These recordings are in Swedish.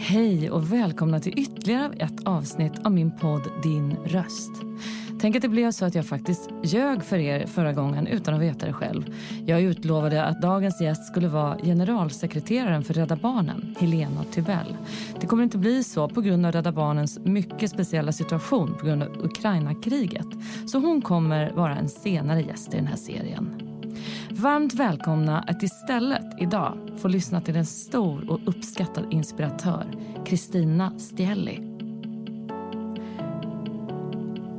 Hej och välkomna till ytterligare ett avsnitt av min podd Din röst. Tänk att det blev så att jag faktiskt ljög för er förra gången utan att veta det själv. Jag utlovade att dagens gäst skulle vara generalsekreteraren för Rädda Barnen, Helena Tybell. Det kommer inte bli så på grund av Rädda Barnens mycket speciella situation på grund av Ukraina-kriget. Så hon kommer vara en senare gäst i den här serien. Varmt välkomna att istället idag få lyssna till en stor och uppskattad inspiratör, Kristina Stielli.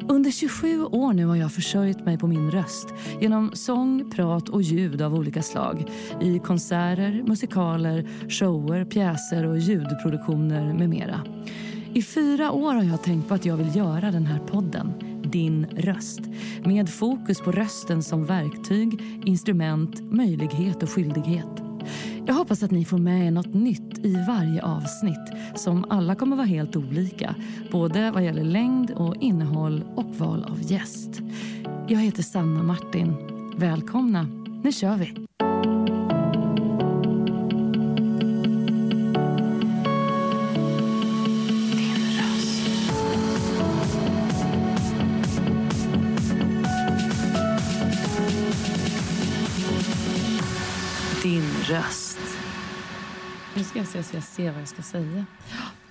Under 27 år nu har jag försörjt mig på min röst genom sång, prat och ljud av olika slag i konserter, musikaler, shower, pjäser och ljudproduktioner med mera. I fyra år har jag tänkt på att jag vill göra den här podden din röst med fokus på rösten som verktyg, instrument, möjlighet och skyldighet. Jag hoppas att ni får med er något nytt i varje avsnitt som alla kommer vara helt olika, både vad gäller längd och innehåll och val av gäst. Jag heter Sanna Martin. Välkomna, nu kör vi! Nu ska jag se så jag ser vad jag ska säga.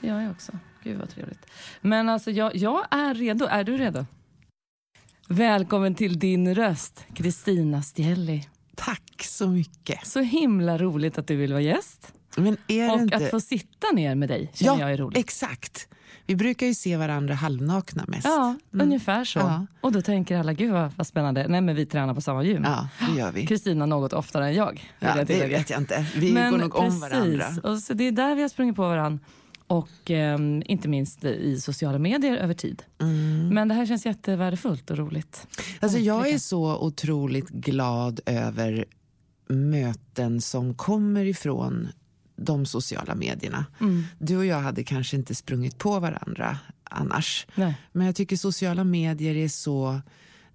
Det gör jag också. Gud vad trevligt. Men alltså jag, jag är redo. Är du redo? Välkommen till din röst, Kristina Stielli. Tack så mycket. Så himla roligt att du vill vara gäst. Men är och inte... att få sitta ner med dig känner ja, jag är roligt. exakt. Vi brukar ju se varandra halvnakna mest. Ja, mm. ungefär så. Ja. Och då tänker alla, gud vad, vad spännande. Nej men vi tränar på samma gym. Ja, det gör vi. Kristina något oftare än jag. Ja, jag det vet jag inte. Vi men går nog precis. om varandra. Och så det är där vi har sprungit på varandra. Och eh, inte minst i sociala medier över tid. Mm. Men det här känns jättevärdefullt och roligt. Alltså jag är så otroligt glad över möten som kommer ifrån de sociala medierna. Mm. Du och jag hade kanske inte sprungit på varandra annars. Nej. Men jag tycker sociala medier är så,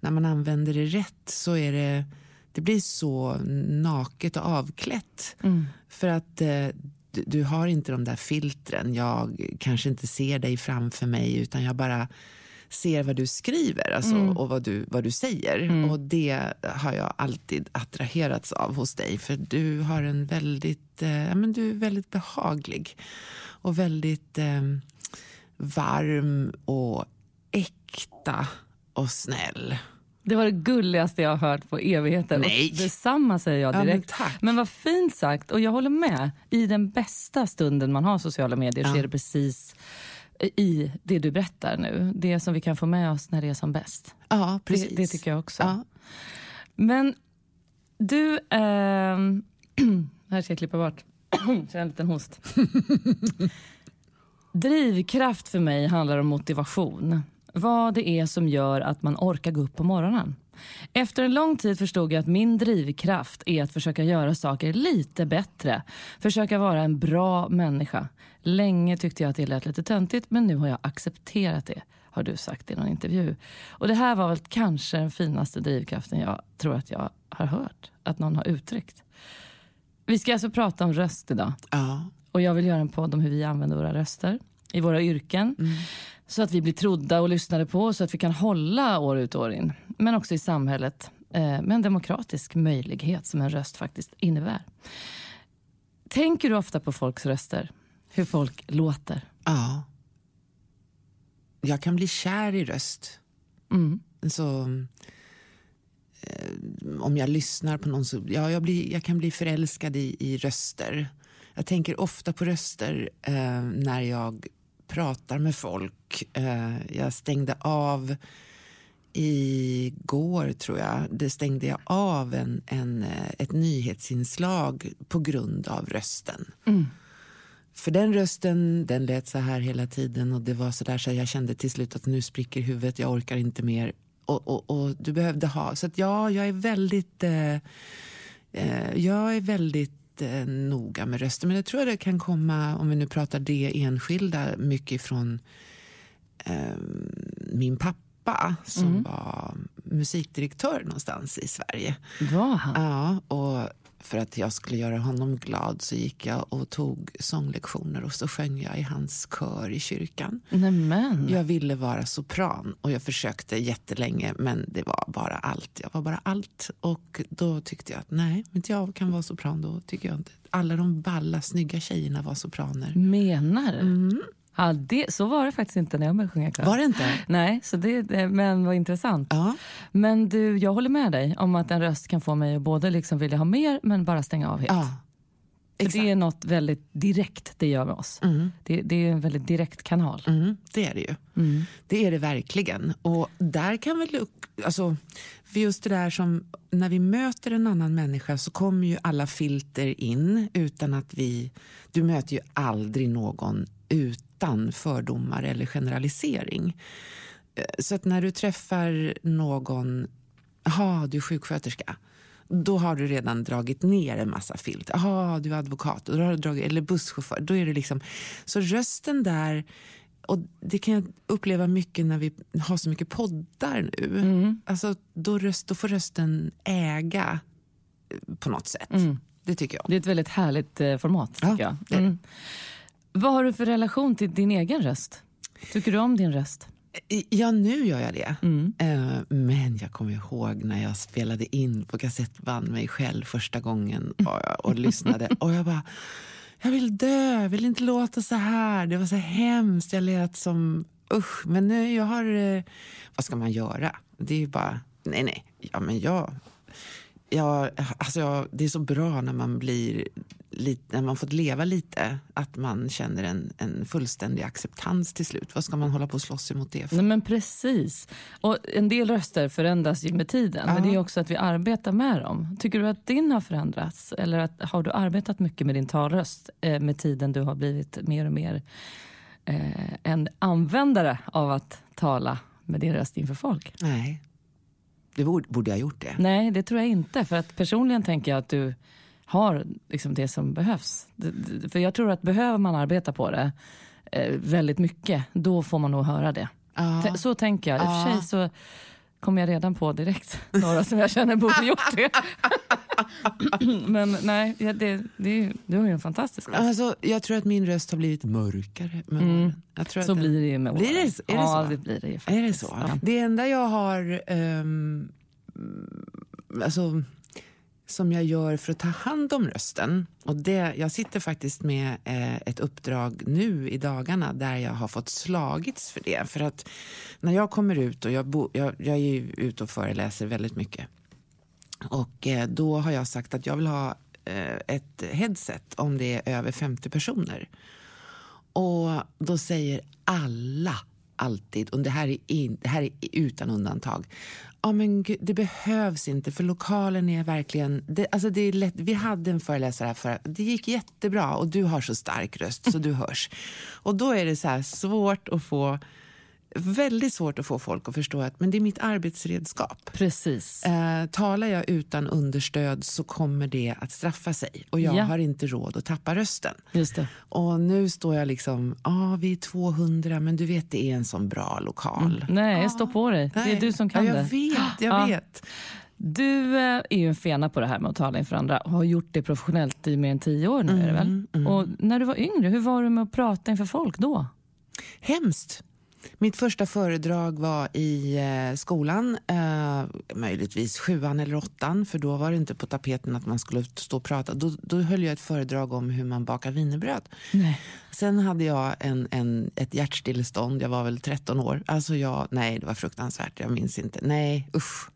när man använder det rätt så är det, det blir så naket och avklätt. Mm. För att eh, du, du, har inte de där filtren. Jag kanske inte ser dig framför mig utan jag bara ser vad du skriver alltså, mm. och vad du, vad du säger. Mm. Och det har jag alltid attraherats av hos dig. För du har en väldigt, eh, men du är väldigt behaglig och väldigt eh, varm och äkta och snäll. Det var det gulligaste jag har hört på evigheter. Nej. Och detsamma säger jag direkt. Ja, men, men, vad fint sagt. Och jag håller med. I den bästa stunden man har sociala medier ja. så är det precis i det du berättar nu. Det som vi kan få med oss när det är som bäst. Ja, precis. Det, det tycker jag också. Ja. Men du... Eh, här ska jag klippa bort. jag en liten host. Drivkraft för mig handlar om motivation. Vad det är som gör att man orkar gå upp på morgonen. Efter en lång tid förstod jag att min drivkraft är att försöka göra saker lite bättre. Försöka vara en bra människa. Länge tyckte jag att det lät lite töntigt men nu har jag accepterat det har du sagt i någon intervju. Och det här var väl kanske den finaste drivkraften jag tror att jag har hört att någon har uttryckt. Vi ska alltså prata om röst idag. Ja. Och jag vill göra en podd om hur vi använder våra röster i våra yrken. Mm. Så att vi blir trodda och lyssnade på så att vi kan hålla år ut och år in. Men också i samhället eh, med en demokratisk möjlighet som en röst faktiskt innebär. Tänker du ofta på folks röster? Hur folk låter? Ja. Jag kan bli kär i röst. Mm. Så, eh, om jag lyssnar på någon så ja, jag, blir, jag kan bli förälskad i, i röster. Jag tänker ofta på röster eh, när jag pratar med folk. Eh, jag stängde av igår, tror jag, det stängde jag av en, en, eh, ett nyhetsinslag på grund av rösten. Mm. För den rösten den lät så här hela tiden och det var så där så jag kände till slut att nu spricker huvudet, jag orkar inte mer. Och, och, och du behövde ha, så att ja, jag är väldigt eh, eh, jag är väldigt eh, noga med rösten. Men jag tror att det kan komma, om vi nu pratar det enskilda, mycket från eh, min pappa som mm. var musikdirektör någonstans i Sverige. Var han? Ja, och för att jag skulle göra honom glad så gick jag och tog sånglektioner och så sjöng jag i hans kör i kyrkan. Nämen. Jag ville vara sopran och jag försökte jättelänge men det var bara allt. Jag var bara allt. Och då tyckte jag att nej, inte jag kan vara sopran då tycker jag inte. Alla de balla, snygga tjejerna var sopraner. Menar du? Ja, det, så var det faktiskt inte när jag började sjunga kör. Var det inte? Nej, så det, men vad intressant. Ja. Men du, jag håller med dig om att en röst kan få mig att både liksom vilja ha mer men bara stänga av helt. ja. Det är något väldigt direkt det gör med oss. Det, det är en väldigt direkt kanal. Mm, det är det ju. Det är det verkligen. Och där kan väl... Alltså, för just det där som... När vi möter en annan människa så kommer ju alla filter in utan att vi... Du möter ju aldrig någon utan fördomar eller generalisering. Eh, Så att när du träffar någon... Jaha, du är sjuksköterska. Då har du redan dragit ner en massa filter. Jaha, du är advokat. Då har du dragit, eller busschaufför. Då är det liksom, så rösten där... Och Det kan jag uppleva mycket när vi har så mycket poddar nu. Alltså, då, röst, då får rösten äga eh, på något sätt. Det tycker jag. Det är ett väldigt härligt eh, format. Ja, Tycker jag. är det. Mm. Vad har du för relation till din egen röst? Tycker du om din röst? Ja, nu gör jag det. Eh, Men jag kommer ihåg när jag spelade in på kassettband mig själv första gången och, och lyssnade. Och jag bara, jag vill dö, jag vill inte låta så här. Det var så hemskt, jag lät som... Usch, men nu jag har... eh, Vad ska man göra? Det är ju bara... Nej, nej. Ja, men jag... Ja, alltså jag, det är så bra när man blir lite, när man fått leva lite, att man känner en, en fullständig acceptans till slut. Vad ska man hålla på och slåss emot det för? Nej, men precis. Och en del röster förändras ju med tiden. Men det är också att vi arbetar med dem. Tycker du att din har förändrats? Eller att, har du arbetat mycket med din talröst eh, med tiden du har blivit mer och mer eh, en användare av att tala med din röst inför folk? Nej. Det borde, borde jag ha gjort det. Nej, det tror jag inte. För att personligen tänker jag att du har liksom det som behövs. För jag tror att behöver man arbeta på det eh, väldigt mycket, då får man nog höra det. T- Så tänker jag. I och för Ja. sig så kom jag redan på direkt några som jag känner borde gjort det. Men nej, det, det, är ju- du har ju en fantastisk röst. Alltså, jag tror att min röst har blivit mörkare med åren. Jag tror Så att den- blir det ju med åren. Blir det- är det ja, så? det blir det ju Är faktiskt. det så? Ja. Det enda jag har... ehm, alltså, som jag gör för att ta hand om rösten. Och det, jag sitter faktiskt med eh, ett uppdrag nu i dagarna där jag har fått slagits för det. För att när jag kommer ut, och jag, bo, jag, jag är ju ute och föreläser väldigt mycket. Och eh, då har jag sagt att jag vill ha eh, ett headset om det är över 50 personer. Och då säger alla alltid, och det här är, in, det här är utan undantag, ja men gud, det behövs inte för lokalen är verkligen, det, alltså det är lätt, vi hade en föreläsare här förra, det gick jättebra och du har så stark röst så du hörs. Och då är det så här svårt att få, väldigt svårt att få folk att förstå att men det är mitt arbetsredskap. Precis. Eh, talar jag utan understöd så kommer det att straffa sig och jag Ja. har inte råd att tappa rösten. Just det. Och nu står jag liksom, ja ah, vi är 200 men du vet det är en sån bra lokal. Nej, stå på dig. Det är Nej. du som kan ja, jag det. vet, jag Ja. vet. Du eh, är ju en fena på det här med att tala inför andra och har gjort det professionellt i mer än tio år nu. är det väl? Mm, Och när du var yngre, hur var det med att prata inför folk då? Hemskt. Mitt första föredrag var i eh, skolan, eh, möjligtvis sjuan eller åttan för då var det inte på tapeten att man skulle stå och prata. Då, då höll jag ett föredrag om hur man bakar wienerbröd. Nej. Sen hade jag en, en, ett hjärtstillestånd, jag var väl 13 år. Alltså jag, nej, det var fruktansvärt, jag minns inte. Nej, usch.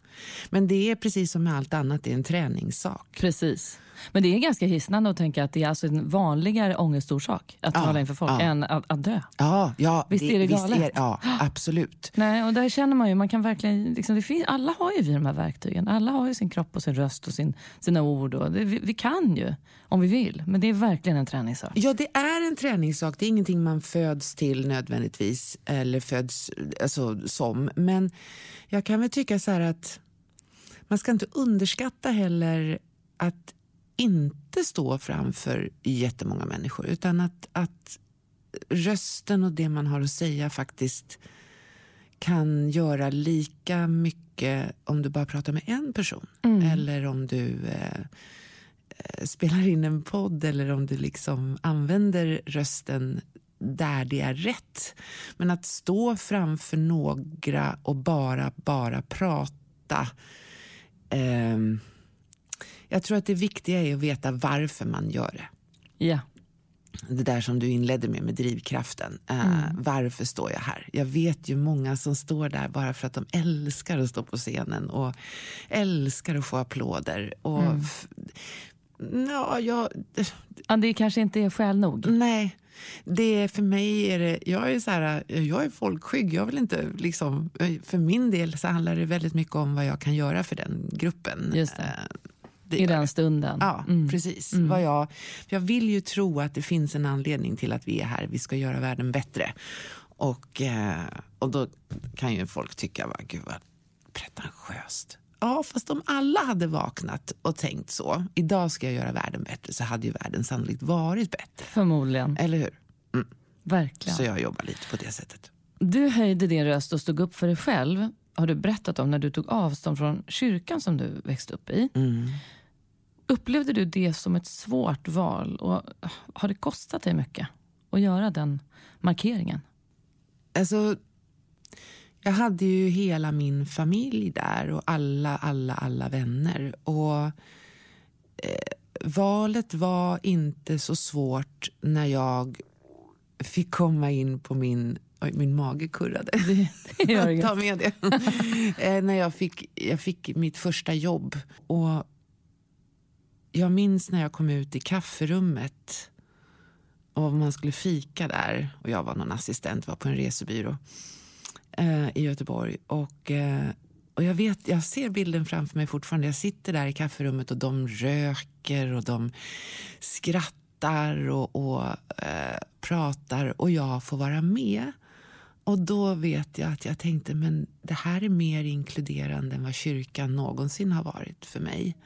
Men det är precis som med allt annat, det är en träningssak. Precis. Men det är ganska hisnande att tänka att det är alltså en vanligare ångestorsak att Ja, tala inför folk ja. än att, att dö. Ja, ja Visst är det galet? ja, absolut. Nej, och där känner man ju, man kan verkligen, liksom, det finns, alla har ju vi de här verktygen. Alla har ju sin kropp och sin röst och sin, sina ord. Och det, vi, vi kan ju om vi vill, men det är verkligen en träningssak. Ja, det är en träningssak. Det är ingenting man föds till nödvändigtvis, eller föds alltså, som. Men jag kan väl tycka så här att man ska inte underskatta heller att inte stå framför jättemånga människor, utan att, att rösten och det man har att säga faktiskt kan göra lika mycket om du bara pratar med en person. Eller om du eh, eh, spelar in en podd eller om du liksom använder rösten där det är rätt. Men att stå framför några och bara, bara prata. Eh, jag tror att det viktiga är att veta varför man gör det. Ja. Det där som du inledde med, med drivkraften. Uh, mm. Varför står jag här? Jag vet ju många som står där bara för att de älskar att stå på scenen och älskar att få applåder. Och mm. ja, jag, ja, det kanske inte är skäl nog. Nej. Det för mig är det, jag är så här, jag är folkskygg. Jag vill inte liksom, för min del så handlar det väldigt mycket om vad jag kan göra för den gruppen. Just det. I den stunden. Ja, mm. precis. Mm. Vad jag, jag vill ju tro att det finns en anledning till att vi är här. Vi ska göra världen bättre. Och, eh, och då kan ju folk tycka, va, gud vad pretentiöst. Ja, fast om alla hade vaknat och tänkt så, idag ska jag göra världen bättre, så hade ju världen sannolikt varit bättre. Förmodligen. Eller hur? Mm. Verkligen. Så jag jobbar lite på det sättet. Du höjde din röst och stod upp för dig själv, har du berättat om när du tog avstånd från kyrkan som du växte upp i. Mm. Upplevde du det som ett svårt val och har det kostat dig mycket att göra den markeringen? Alltså, jag hade ju hela min familj där och alla, alla, alla vänner. Och eh, Valet var inte så svårt när jag fick komma in på min Oj, min mage kurrade. Det, det Ta med det. eh, när jag fick, jag fick mitt första jobb. Och jag minns när jag kom ut i kafferummet och man skulle fika där och jag var någon assistent, var på en resebyrå eh, i Göteborg. Och, eh, och jag, vet, jag ser bilden framför mig fortfarande. Jag sitter där i kafferummet och de röker och de skrattar och, och eh, pratar och jag får vara med. Och då vet jag att jag tänkte men det här är mer inkluderande än vad kyrkan någonsin har varit för mig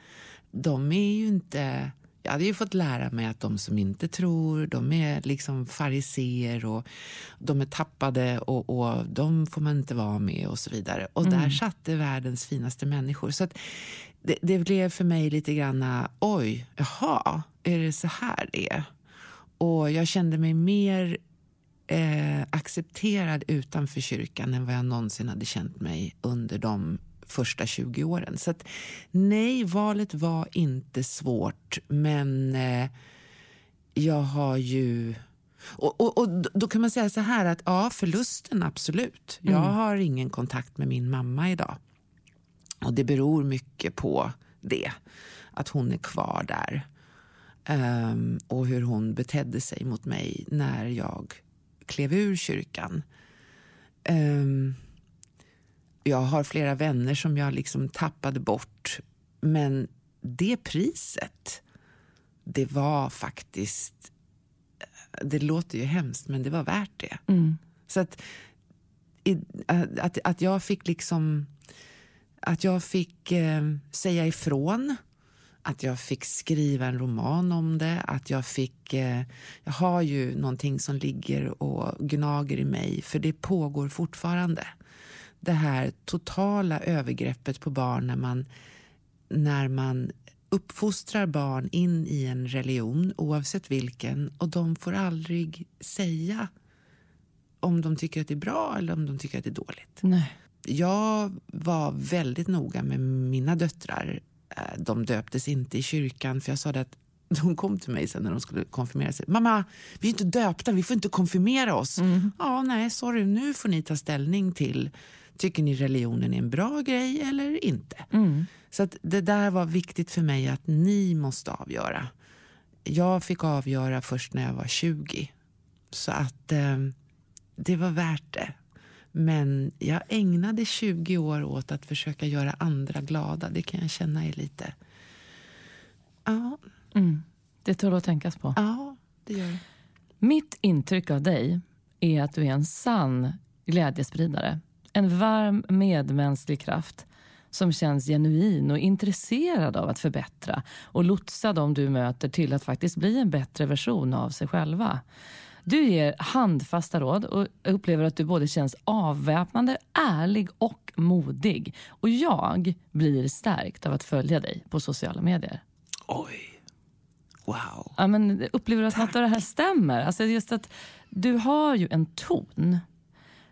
de är ju inte... Jag hade ju fått lära mig att de som inte tror, de är liksom fariseer och de är tappade och, och de får man inte vara med och så vidare. Och mm. där satte världens finaste människor. Så det, det, blev för mig lite grann, oj, jaha, är det så här det är? Och jag kände mig mer eh, accepterad utanför kyrkan än vad jag någonsin hade känt mig under de första 20 åren. Så att, nej, valet var inte svårt, men eh, jag har ju... Och, och, och, Då kan man säga så här att ja, förlusten absolut. Jag mm. har ingen kontakt med min mamma idag. Och det beror mycket på det, att hon är kvar där. Um, och hur hon betedde sig mot mig när jag klev ur kyrkan. Um, jag har flera vänner som jag liksom tappade bort. Men det priset, det var faktiskt... Det låter ju hemskt, men det var värt det. Mm. Så att, att, att jag fick liksom... Att jag fick eh, säga ifrån. Att jag fick skriva en roman om det. Att jag fick... Eh, jag har ju någonting som ligger och gnager i mig, för det pågår fortfarande det här totala övergreppet på barn när man, när man uppfostrar barn in i en religion, oavsett vilken, och de får aldrig säga om de tycker att det är bra eller om de tycker att det är dåligt. Nej. Jag var väldigt noga med mina döttrar. Eh, de döptes inte i kyrkan, för jag sa att de kom till mig sen när de skulle konfirmera sig. Mamma, vi är inte döpta, vi får inte konfirmera oss. Mm. Ja, nej, sorry, nu får ni ta ställning till Tycker ni religionen är en bra grej eller inte? Mm. Så att det där var viktigt för mig att ni måste avgöra. Jag fick avgöra först när jag var 20. Så att eh, det var värt det. Men jag ägnade 20 år åt att försöka göra andra glada. Det kan jag känna är lite... Ja. Mm. Det tål att tänkas på. Ja, det gör det. Mitt intryck av dig är att du är en sann glädjespridare. En varm medmänsklig kraft som känns genuin och intresserad av att förbättra och lotsa dem du möter till att faktiskt bli en bättre version av sig själva. Du ger handfasta råd och upplever att du både känns avväpnande, ärlig och modig. Och jag blir stärkt av att följa dig på sociala medier. Oj. Wow. Ja, men upplever du att något av det här stämmer? Alltså just att du har ju en ton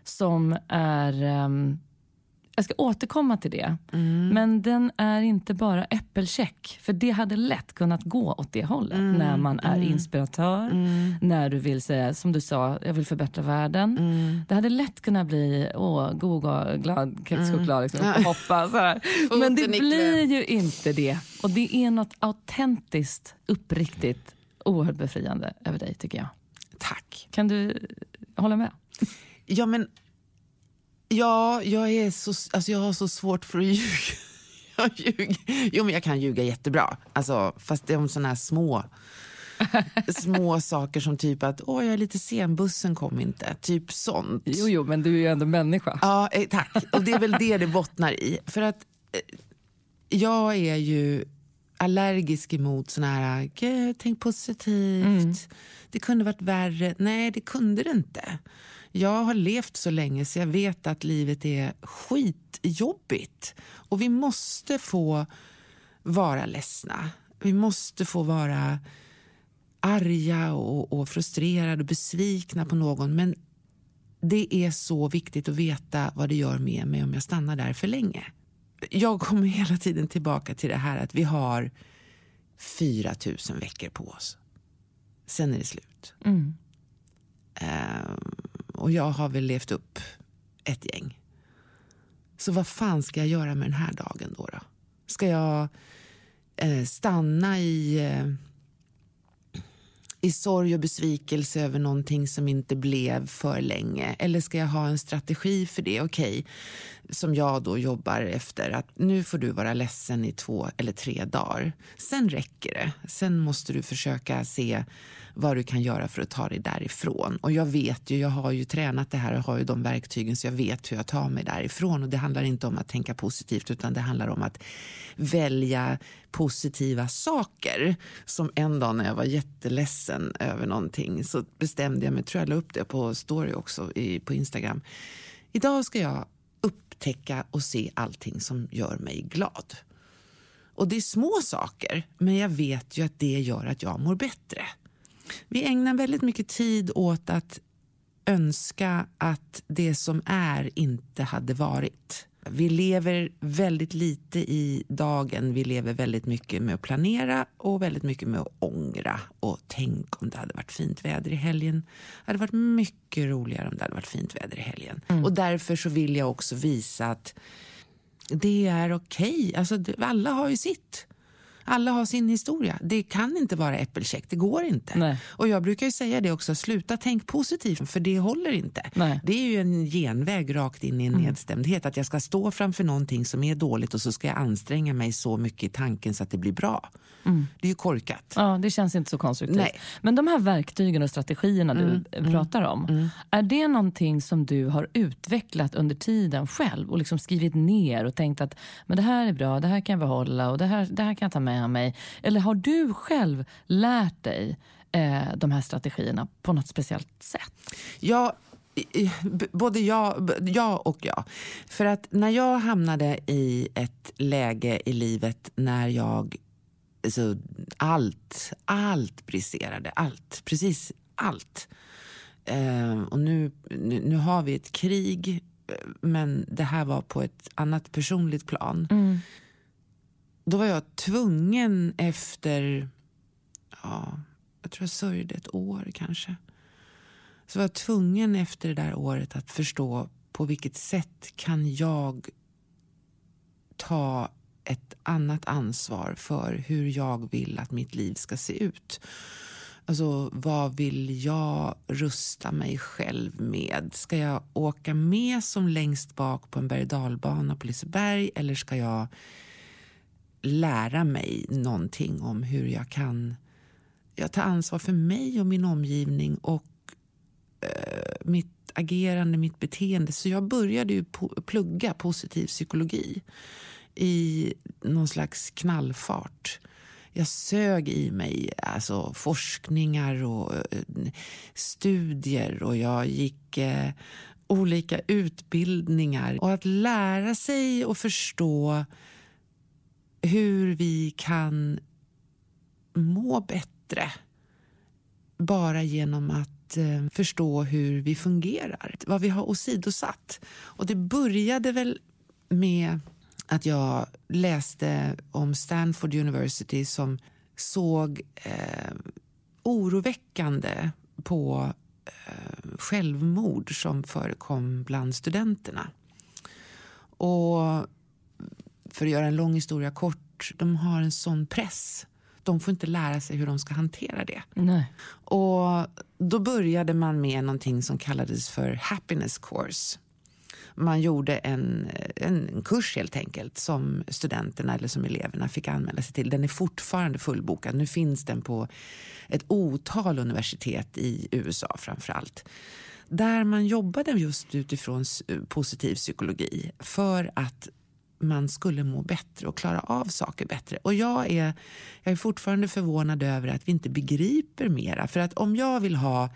som är... Um, jag ska återkomma till det. Mm. Men den är inte bara äppelcheck. För det hade lätt kunnat gå åt det hållet. Mm. När man är mm. inspiratör, mm. när du vill säga, som du sa, jag vill förbättra världen. Mm. Det hade lätt kunnat bli, åh, god och glad kexchoklad, liksom, mm. hoppa. Så här. Men det blir ju inte det. Och det är något autentiskt, uppriktigt, oerhört befriande över dig tycker jag. Tack. Kan du hålla med? Ja, men Ja, jag, är så, alltså jag har så svårt för att ljuga. Jag ljuger. Jo, men jag kan ljuga jättebra. Alltså, fast det är om såna här små, små saker som typ att Åh, jag är lite sen, bussen kom inte. Typ sånt. Jo, jo, men du är ju ändå människa. Ja, eh, tack. Och det är väl det det bottnar i. För att eh, jag är ju allergisk emot såna här, tänk positivt, mm. det kunde varit värre. Nej, det kunde det inte. Jag har levt så länge så jag vet att livet är skitjobbigt. Och vi måste få vara ledsna. Vi måste få vara arga och, och frustrerade och besvikna på någon. Men det är så viktigt att veta vad det gör med mig om jag stannar där för länge. Jag kommer hela tiden tillbaka till det här att vi har 4 000 veckor på oss. Sen är det slut. Mm. Um, och jag har väl levt upp ett gäng. Så vad fan ska jag göra med den här dagen då? då? Ska jag eh, stanna i, eh, i sorg och besvikelse över någonting som inte blev för länge? Eller ska jag ha en strategi för det? Okej, okay, som jag då jobbar efter. att Nu får du vara ledsen i två eller tre dagar. Sen räcker det. Sen måste du försöka se vad du kan göra för att ta dig därifrån. Och jag vet ju, jag har ju tränat det här och har ju de verktygen så jag vet hur jag tar mig därifrån. Och det handlar inte om att tänka positivt utan det handlar om att välja positiva saker. Som en dag när jag var jätteledsen över någonting så bestämde jag mig, tror jag la upp det på story också i, på Instagram. Idag ska jag upptäcka och se allting som gör mig glad. Och det är små saker, men jag vet ju att det gör att jag mår bättre. Vi ägnar väldigt mycket tid åt att önska att det som är inte hade varit. Vi lever väldigt lite i dagen. Vi lever väldigt mycket med att planera och väldigt mycket med att ångra. Och tänk om det hade varit fint väder i helgen. Det hade varit mycket roligare om det hade varit fint väder i helgen. Mm. Och därför så vill jag också visa att det är okej. Okay. Alltså, alla har ju sitt. Alla har sin historia. Det kan inte vara äppelcheck, det går inte. Nej. Och jag brukar säga det också, sluta tänk positivt för det håller inte. Nej. Det är ju en genväg rakt in i en mm. nedstämdhet. Att jag ska stå framför någonting som är dåligt och så ska jag anstränga mig så mycket i tanken så att det blir bra. Mm. Det är ju korkat. Ja, det känns inte så konstruktivt. Nej. Men de här verktygen och strategierna mm. du mm. pratar om, mm. är det någonting som du har utvecklat under tiden själv och liksom skrivit ner och tänkt att men det här är bra, det här kan jag behålla och det här, det här kan jag ta med mig? Eller har du själv lärt dig eh, de här strategierna på något speciellt sätt? Ja, både ja, ja och ja. För att när jag hamnade i ett läge i livet när jag alltså, allt, allt briserade. Allt, precis allt. Eh, och nu, nu, nu, har vi ett krig, men det här var på ett annat personligt plan. Mm. Då var jag tvungen efter, ja, jag tror jag sörjde ett år kanske. Så var jag tvungen efter det där året att förstå på vilket sätt kan jag ta ett annat ansvar för hur jag vill att mitt liv ska se ut. Alltså, vad vill jag rusta mig själv med? Ska jag åka med som längst bak på en berg dalbana på Liseberg eller ska jag lära mig någonting om hur jag kan jag tar ansvar för mig och min omgivning och eh, mitt agerande, mitt beteende. Så jag började ju plugga positiv psykologi i någon slags knallfart. Jag sög i mig alltså, forskningar och eh, studier och jag gick eh, olika utbildningar. Och att lära sig och förstå hur vi kan må bättre bara genom att eh, förstå hur vi fungerar, vad vi har åsidosatt. Och det började väl med att jag läste om Stanford University som såg eh, oroväckande på eh, självmord som förekom bland studenterna. Och för att göra en lång historia kort, de har en sån press. De får inte lära sig hur de ska hantera det. Nej. Och då började man med någonting som kallades för happiness course. Man gjorde en, en kurs helt enkelt som studenterna eller som eleverna fick anmäla sig till. Den är fortfarande fullbokad. Nu finns den på ett otal universitet i USA framför allt. Där man jobbade just utifrån positiv psykologi för att man skulle må bättre och klara av saker bättre. Och jag är, jag är fortfarande förvånad över att vi inte begriper mera. För att om jag vill ha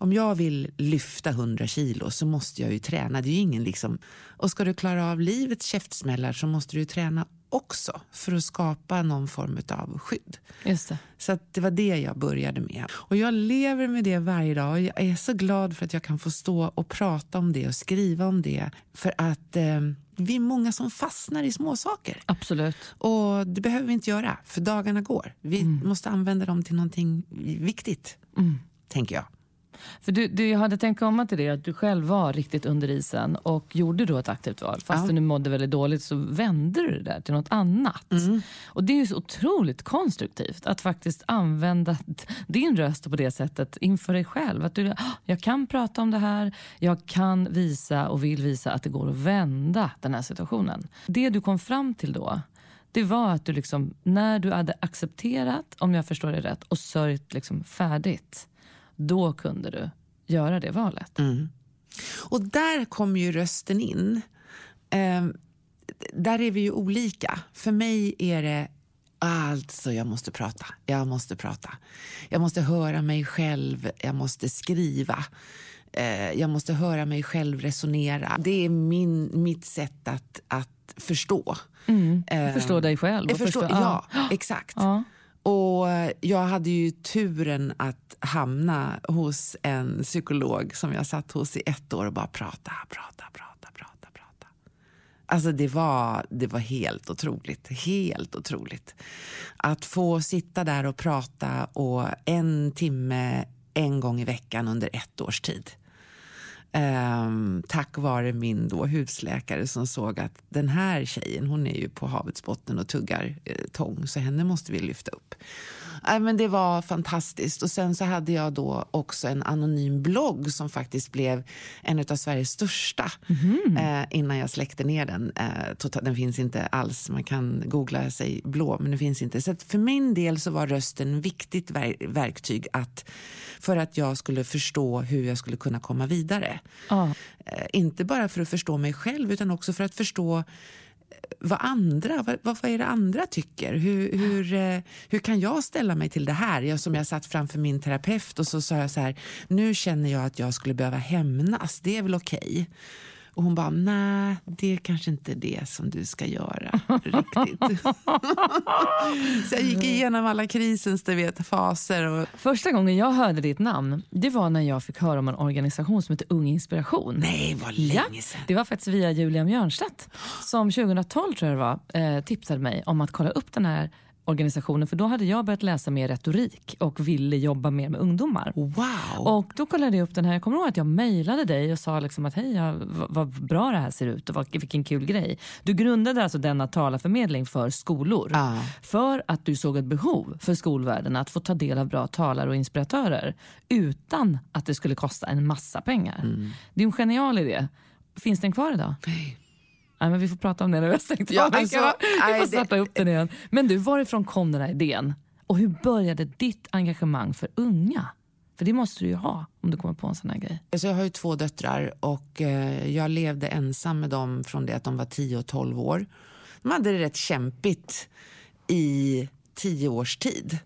om jag vill lyfta 100 kilo så måste jag ju träna. Det är ingen liksom, och ska du klara av livets käftsmällar så måste du ju träna också för att skapa någon form av skydd. Just det. Så det var det jag började med. Och jag lever med det varje dag och jag är så glad för att jag kan få stå och prata om det och skriva om det. För att eh, vi är många som fastnar i småsaker. Absolut. Och det behöver vi inte göra, för dagarna går. Vi mm. måste använda dem till någonting viktigt, mm. tänker jag. För du, du, jag hade tänkt komma till det, att du själv var riktigt under isen och gjorde då ett aktivt val. Fast ja. du mådde väldigt dåligt så vände du det där till något annat. Mm. Och det är ju så otroligt konstruktivt att faktiskt använda din röst på det sättet inför dig själv. Att du, jag kan prata om det här, jag kan visa och vill visa att det går att vända den här situationen. Det du kom fram till då, det var att du liksom, när du hade accepterat, om jag förstår det rätt, och sörjt liksom färdigt då kunde du göra det valet. Mm. Och där kommer ju rösten in. Eh, där är vi ju olika. För mig är det Alltså, jag måste prata. Jag måste prata. Jag måste höra mig själv. Jag måste skriva. Eh, jag måste höra mig själv resonera. Det är min, mitt sätt att, att förstå. Mm. Eh, förstå dig själv. Förstå, förstå, ja, ja, exakt. Ja. Och jag hade ju turen att hamna hos en psykolog som jag satt hos i ett år och bara prata, prata, prata, prata, prata. Alltså det var, det var helt otroligt, helt otroligt. Att få sitta där och prata och en timme en gång i veckan under ett års tid. Um, tack vare min då husläkare som såg att den här tjejen hon är ju på havets botten och tuggar eh, tång så henne måste vi lyfta upp. Äh, men det var fantastiskt. Och Sen så hade jag då också en anonym blogg som faktiskt blev en av Sveriges största mm. eh, innan jag släckte ner den. Eh, total, den finns inte alls. Man kan googla sig blå, men den finns inte. Så för min del så var rösten viktigt ver verktyg att, för att jag skulle förstå hur jag skulle kunna komma vidare. Ah. Eh, inte bara för att förstå mig själv, utan också för att förstå vad andra, vad, vad är det andra tycker? Hur, hur, eh, hur kan jag ställa mig till det här? Jag, som jag satt framför min terapeut och så sa jag så här, nu känner jag att jag skulle behöva hämnas, det är väl okej? Okay? Och hon bara, nej, det är kanske inte det som du ska göra riktigt. så jag gick igenom alla krisens du vet, faser. Och... Första gången jag hörde ditt namn, det var när jag fick höra om en organisation som heter Ung Inspiration. Nej, vad länge sedan. Ja, det var faktiskt via Julia Mjörnstedt som 2012 tror jag det var, eh, tipsade mig om att kolla upp den här organisationen för då hade jag börjat läsa mer retorik och ville jobba mer med ungdomar. Wow. Och då kollade jag upp den här, jag kommer ihåg att jag mejlade dig och sa liksom att hej, ja, vad bra det här ser ut och vad, vilken kul grej. Du grundade alltså denna talarförmedling för skolor ah. för att du såg ett behov för skolvärlden att få ta del av bra talare och inspiratörer utan att det skulle kosta en massa pengar. Mm. Det är en genial idé. Finns den kvar idag? Nej. Nej, men vi får prata om det när vi har stängt ja, alltså, Vi får starta upp den igen. Men du, varifrån kom den här idén? Och hur började ditt engagemang för unga? För det måste du ju ha om du kommer på en sån här grej. Alltså jag har ju två döttrar och eh, jag levde ensam med dem från det att de var 10 och 12 år. De hade det rätt kämpigt i tio års tid.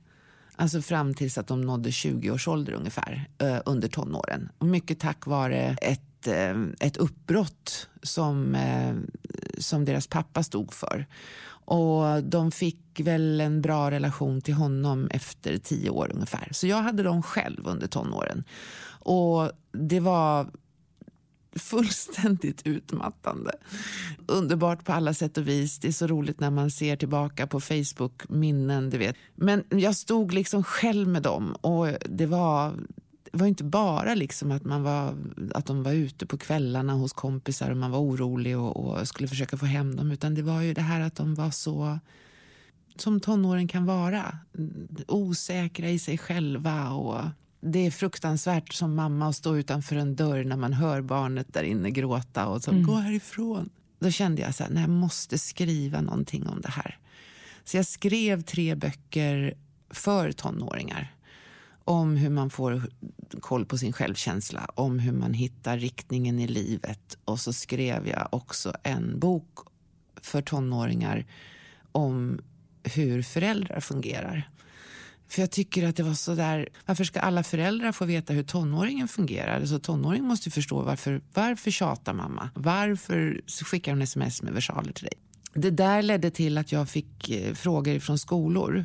Alltså fram tills att de nådde 20 års ålder ungefär, eh, under tonåren. Och mycket tack vare ett ett, eh, ett uppbrott som, eh, som deras pappa stod för. Och De fick väl en bra relation till honom efter tio år ungefär. Så jag hade dem själv under tonåren. Och det var fullständigt utmattande. Underbart på alla sätt och vis. Det är så roligt när man ser tillbaka på Facebook-minnen. du vet. Men jag stod liksom själv med dem och det var var inte bara liksom att, man var, att de var ute på kvällarna hos kompisar och man var orolig och, och, skulle försöka få hem dem. Utan det var ju det här att de var så som tonåren kan vara. Osäkra i sig själva. och Det är fruktansvärt som mamma att stå utanför en dörr när man hör barnet där inne gråta och så, mm. gå härifrån. Då kände jag att jag måste skriva någonting om det här. Så jag skrev tre böcker för tonåringar om hur man får koll på sin självkänsla, om hur man hittar riktningen i livet. Och så skrev jag också en bok för tonåringar om hur föräldrar fungerar. För jag tycker att det var så där, varför ska alla föräldrar få veta hur tonåringen fungerar? Alltså tonåringen måste förstå varför, varför tjatar mamma? Varför skickar hon sms med versaler till dig? Det där ledde till att jag fick eh, frågor från skolor.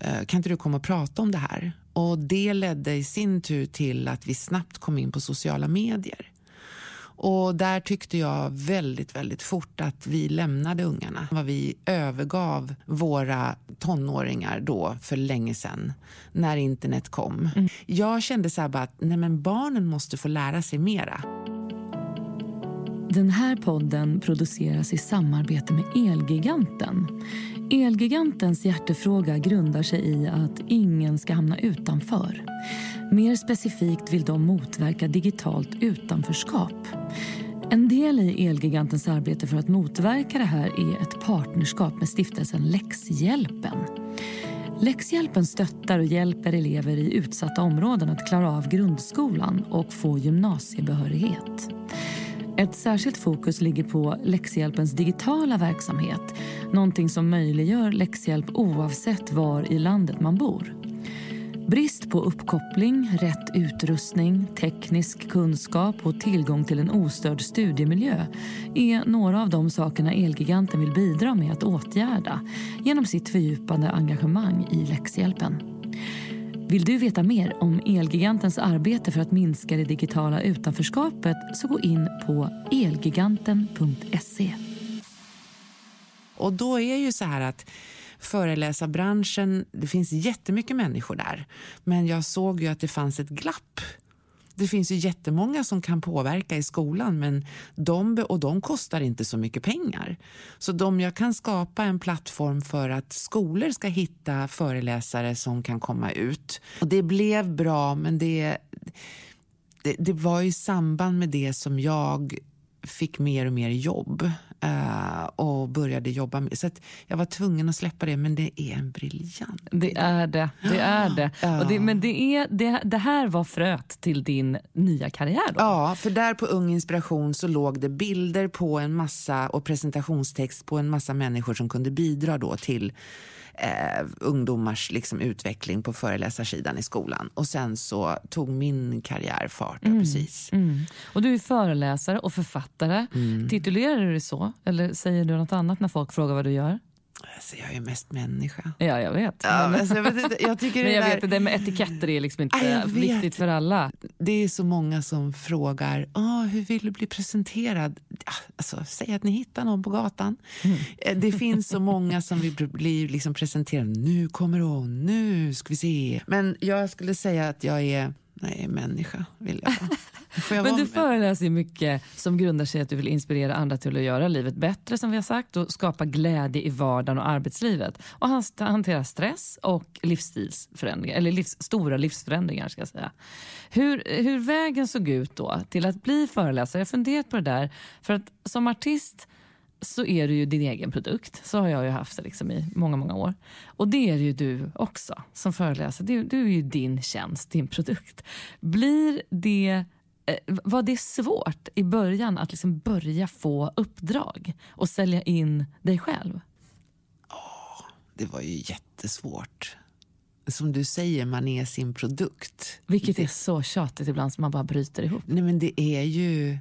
Eh, kan inte du komma och prata om det här? Och Det ledde i sin tur till att vi snabbt kom in på sociala medier. Och Där tyckte jag väldigt, väldigt fort att vi lämnade ungarna. Vi övergav våra tonåringar då för länge sedan, när internet kom. Mm. Jag kände så här att nej men barnen måste få lära sig mera. Den här podden produceras i samarbete med Elgiganten. Elgigantens hjärtefråga grundar sig i att ingen ska hamna utanför. Mer specifikt vill de motverka digitalt utanförskap. En del i Elgigantens arbete för att motverka det här är ett partnerskap med stiftelsen Läxhjälpen. Läxhjälpen stöttar och hjälper elever i utsatta områden att klara av grundskolan och få gymnasiebehörighet. Ett särskilt fokus ligger på läxhjälpens digitala verksamhet. Någonting som möjliggör läxhjälp oavsett var i landet man bor. Brist på uppkoppling, rätt utrustning, teknisk kunskap och tillgång till en ostörd studiemiljö är några av de sakerna Elgiganten vill bidra med att åtgärda genom sitt fördjupande engagemang i läxhjälpen. Vill du veta mer om Elgigantens arbete för att minska det digitala utanförskapet så gå in på elgiganten.se. Och då är ju så här att föreläsarbranschen, det finns jättemycket människor där. Men jag såg ju att det fanns ett glapp det finns ju jättemånga som kan påverka i skolan men de, och de kostar inte så mycket pengar. Så de jag kan skapa en plattform för att skolor ska hitta föreläsare som kan komma ut. Och Det blev bra men det, det, det var i samband med det som jag fick mer och mer jobb uh, och började jobba med. Så jag var tvungen att släppa det, men det är en briljant Det är det. det, är det. Uh. Och det men det, är, det, det här var fröet till din nya karriär? Då. Ja, för där på Ung Inspiration så låg det bilder på en massa och presentationstext på en massa människor som kunde bidra då till eh, ungdomars liksom, utveckling på föreläsarsidan i skolan. Och sen så tog min karriär fart. Mm. precis. Mm. Och du är föreläsare och författare. Mm. Titulerar du dig så? Eller säger du något annat när folk frågar vad du gör? Alltså, jag är mest människa. Ja, jag vet. Ja, men, alltså, jag vet jag tycker men jag det vet, det där med etiketter är liksom inte ja, viktigt för alla. Det är så många som frågar oh, hur vill du bli presenterad. Alltså, säg att ni hittar någon på gatan. Mm. Eh, det finns så många som vill bli liksom presenterade. Nu kommer hon, nu ska vi se. Men jag skulle säga att jag är Nej, människa vill jag vara. Men du föreläser mycket som grundar sig i att du vill inspirera andra till att göra livet bättre som vi har sagt och skapa glädje i vardagen och arbetslivet och hantera stress och livsstilsförändringar, eller livs, stora livsförändringar ska jag säga. Hur, hur vägen såg ut då till att bli föreläsare, jag har funderat på det där, för att som artist så är du ju din egen produkt. Så har jag ju haft det liksom i många, många år. Och det är ju du också som föreläsare. Du, du är ju din tjänst, din produkt. Blir det, eh, var det svårt i början att liksom börja få uppdrag och sälja in dig själv? Oh, det var ju jättesvårt. Som du säger, man är sin produkt. Vilket är så tjatigt ibland så man bara bryter ihop. Nej men det är ju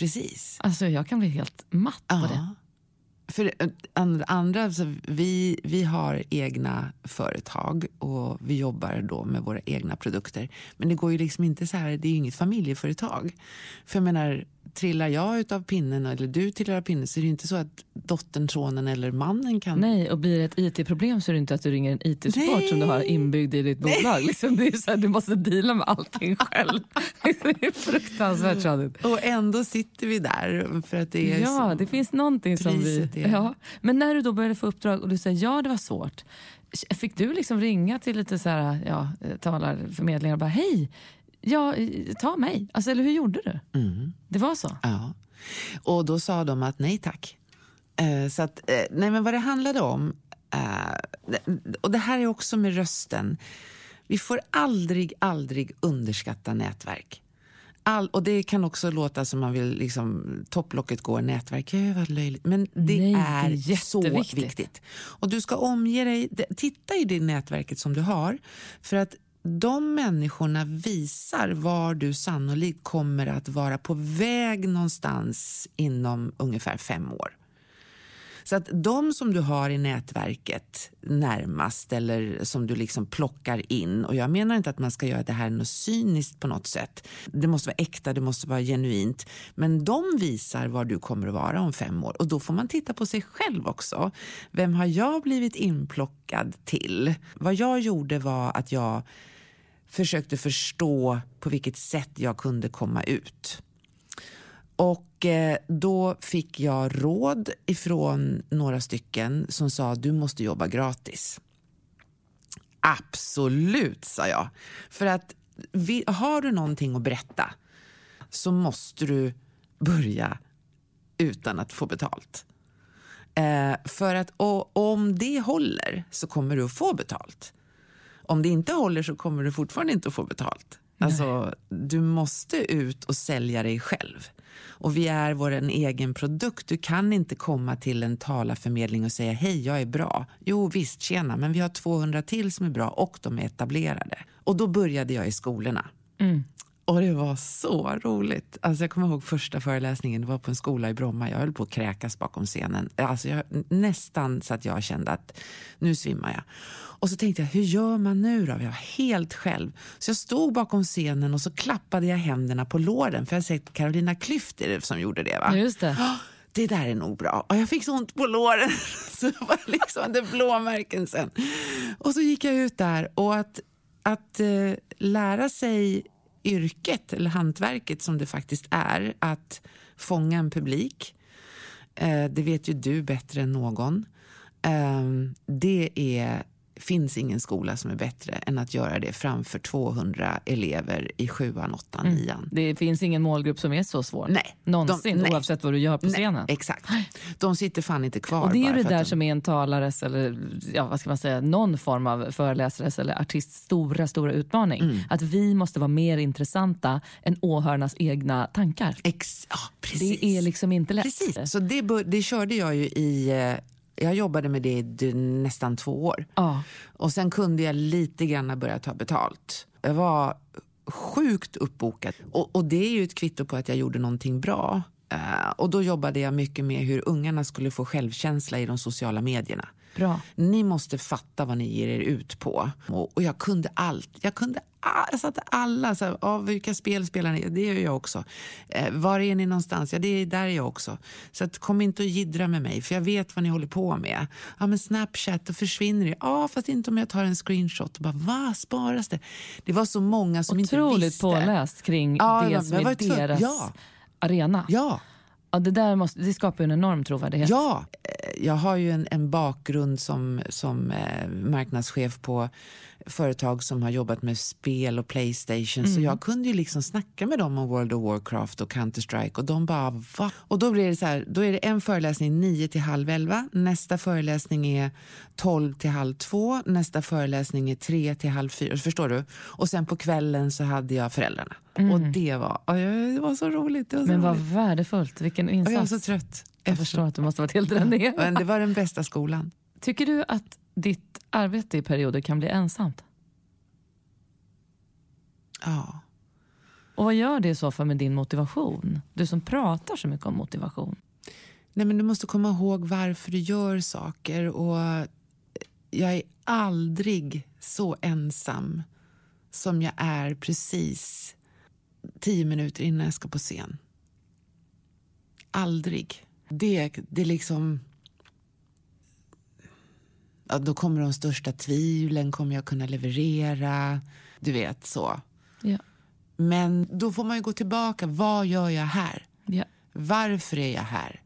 precis. Alltså jag kan bli helt matt på det. För eh, andra, alltså, vi, vi har egna företag och vi jobbar då med våra egna produkter. Men det går ju liksom inte så här, det är ju inget familjeföretag. För jag menar, trillar jag utav pinnen eller du trillar av pinnen så är det inte så att dottern, sonen eller mannen kan... Nej, och blir det ett IT-problem så är det inte att du ringer en IT-support som du har inbyggd i ditt bolag. Liksom, det är så här, du måste deala med allting själv. det är fruktansvärt tradigt. Och ändå sitter vi där för att det är Ja, det finns någonting som vi... Ja. Men när du då började få uppdrag och du säger ja, det var svårt. Fick du liksom ringa till lite så här, ja, talarförmedlingar och bara hej, ja, ta mig. Alltså, eller hur gjorde du? Mm. Det var så? Ja. Och då sa de att nej tack. Eh, så att, eh, nej men vad det handlade om, eh, och det här är också med rösten. Vi får aldrig, aldrig underskatta nätverk. All, och det kan också låta som man vill liksom, topplocket går nätverk. Ja, vad löjligt. Men det, Nej, är, det är så viktigt. Och du ska omge dig, titta i det nätverket som du har. För att de människorna visar var du sannolikt kommer att vara på väg någonstans inom ungefär fem år. Så att de som du har i nätverket närmast eller som du liksom plockar in, och jag menar inte att man ska göra det här något cyniskt på något sätt. Det måste vara äkta, det måste vara genuint. Men de visar var du kommer att vara om fem år och då får man titta på sig själv också. Vem har jag blivit inplockad till? Vad jag gjorde var att jag försökte förstå på vilket sätt jag kunde komma ut. Och eh, då fick jag råd ifrån några stycken som sa du måste jobba gratis. Absolut, sa jag. För att har du någonting att berätta så måste du börja utan att få betalt. Eh, för att om det håller så kommer du att få betalt. Om det inte håller så kommer du fortfarande inte att få betalt. Alltså, du måste ut och sälja dig själv. Och vi är vår egen produkt. Du kan inte komma till en talarförmedling och säga hej, jag är bra. Jo visst, tjena, men vi har 200 till som är bra och de är etablerade. Och då började jag i skolorna. Mm. Och det var så roligt. Alltså jag kommer ihåg första föreläsningen, det var på en skola i Bromma. Jag höll på att kräkas bakom scenen. Alltså jag, nästan så att jag kände att nu svimmar jag. Och så tänkte jag, hur gör man nu då? Jag var helt själv. Så jag stod bakom scenen och så klappade jag händerna på låren. För jag har sett Carolina Klüft som gjorde det va? Just det. det där är nog bra. Och jag fick så ont på låren så det var liksom hade blåmärken sen. Och så gick jag ut där och att, att uh, lära sig yrket, eller hantverket som det faktiskt är, att fånga en publik. Eh, det vet ju du bättre än någon. Ehm, det är finns ingen skola som är bättre än att göra det framför 200 elever i sjuan, åttan, mm. nian. Det finns ingen målgrupp som är så svår. Nej. Någonsin, de, nej. oavsett vad du gör på nej, scenen. Exakt. De sitter fan inte kvar. Och det är ju det där de... som är en talares eller ja, vad ska man säga, någon form av föreläsares eller artists stora, stora utmaning. Mm. Att vi måste vara mer intressanta än åhörarnas egna tankar. Ex ja, precis. Det är liksom inte lätt. Precis. Så det, det körde jag ju i eh, jag jobbade med det i nästan två år. Ja. Och sen kunde jag lite grann börja ta betalt. Jag var sjukt uppbokad. Och, och, det är ju ett kvitto på att jag gjorde någonting bra. Uh, och då jobbade jag mycket med hur ungarna skulle få självkänsla i de sociala medierna. Bra. Ni måste fatta vad ni ger er ut på. Och, och jag kunde allt. Jag kunde jag satte alla, så här, ah, vilka spel spelar ni? Det gör jag också. Eh, var är ni någonstans? Ja, det är där är jag också. Så att, kom inte och gidra med mig, för jag vet vad ni håller på med. Ja, men Snapchat, då försvinner det. Ja, fast inte om jag tar en screenshot. Och bara, va, sparas det? Det var så många som Otroligt inte visste. Otroligt påläst kring ja, det som är deras ja. arena. Ja. Ja, det, där måste, det skapar en enorm trovärdighet. Ja, eh, jag har ju en, en bakgrund som, som eh, marknadschef på företag som har jobbat med spel och Playstation. Mm. Så jag kunde ju liksom snacka med dem om World of Warcraft och Counter-Strike och de bara va? Och då blir det så här, då är det en föreläsning 9 till halv 11, nästa föreläsning är 12 till halv 2, nästa föreläsning är 3 till halv 4. Förstår du? Och sen på kvällen så hade jag föräldrarna. Mm. Och det var, det var så roligt. Var så Men vad roligt. värdefullt, vilken insats. Och jag var så trött. Jag förstår att du måste varit helt dränerad. Men det var den bästa skolan. Tycker du att ditt arbete i perioder kan bli ensamt? Ja. Och vad gör det i så fall med din motivation? Du som pratar så mycket om motivation. Nej, men du måste komma ihåg varför du gör saker. Och jag är aldrig så ensam som jag är precis tio minuter innan jag ska på scen. Aldrig. Det, det liksom... Ja, då kommer de största tvivlen. Kommer jag kunna leverera? Du vet, så. Ja. Men då får man ju gå tillbaka. Vad gör jag här? Ja. Varför är jag här?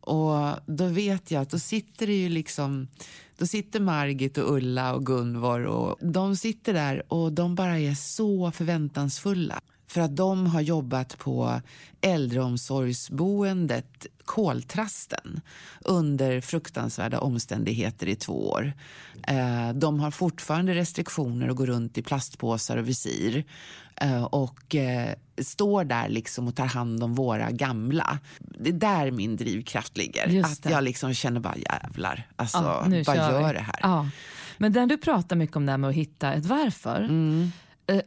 Och då vet jag att då sitter det ju liksom... Då sitter Margit och Ulla och Gunvor och de sitter där och de bara är så förväntansfulla. För att de har jobbat på äldreomsorgsboendet Koltrasten under fruktansvärda omständigheter i två år. Eh, de har fortfarande restriktioner och går runt i plastpåsar och visir eh, och eh, står där liksom och tar hand om våra gamla. Det är där min drivkraft ligger. Att jag liksom känner bara jävlar, alltså, ja, vad gör vi. det här? Ja. Men den du pratar mycket om, det med att hitta ett varför. Mm eh,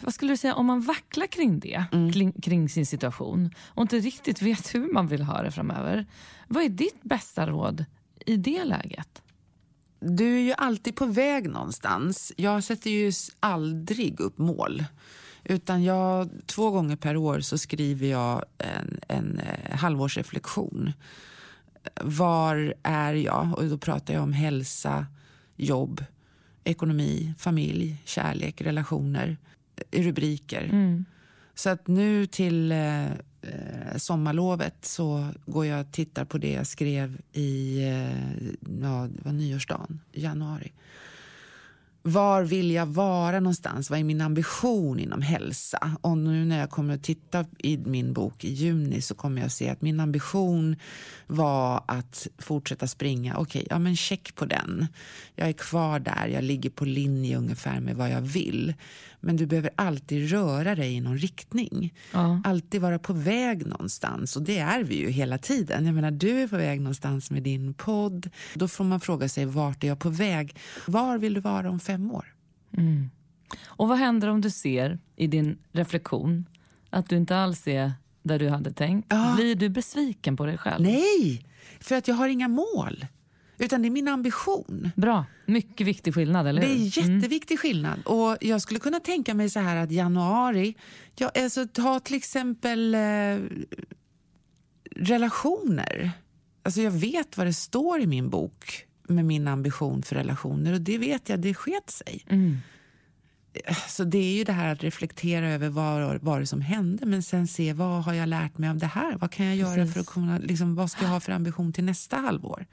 vad skulle du säga, om man vacklar kring det, mm. kring, kring, sin situation och inte riktigt vet hur man vill ha det framöver. Vad är ditt bästa råd i det läget? Du är ju alltid på väg någonstans. Jag sätter ju aldrig upp mål. Utan jag, två gånger per år så skriver jag en, en eh, halvårsreflektion. Var är jag? Och då pratar jag om hälsa, jobb, ekonomi, familj, kärlek, relationer, eh, rubriker. Mm. Så att nu till eh, eh, sommarlovet så går jag och tittar på det jag skrev i eh, ja, det var nyårsdagen, januari. Var vill jag vara någonstans? Vad är min ambition inom hälsa? Och nu när jag kommer att titta i min bok i juni så kommer jag att se att min ambition var att fortsätta springa. Okej, okay, ja men check på den. Jag är kvar där, jag ligger på linje ungefär med vad jag vill. Men du behöver alltid röra dig i någon riktning. Ja. Alltid vara på väg någonstans. Och det är vi ju hela tiden. Jag menar, du är på väg någonstans med din podd. Då får man fråga sig, vart är jag på väg? Var vill du vara om fem år? Mm. Och vad händer om du ser i din reflektion att du inte alls är där du hade tänkt? Ja. Blir du besviken på dig själv? Nej, för att jag har inga mål. Utan det är min ambition. Bra. Mycket viktig skillnad, eller hur? Det är mm. jätteviktig mm. skillnad. Och jag skulle kunna tänka mig så här att januari, ja, alltså, ta till exempel eh, relationer. Alltså jag vet vad det står i min bok med min ambition för relationer och det vet jag, det sket sig. Mm. Så det är ju det här att reflektera över vad var det som hände men sen se vad har jag lärt mig av det här? Vad kan jag göra Precis. för att kunna, liksom, vad ska jag ha för ambition till nästa halvår?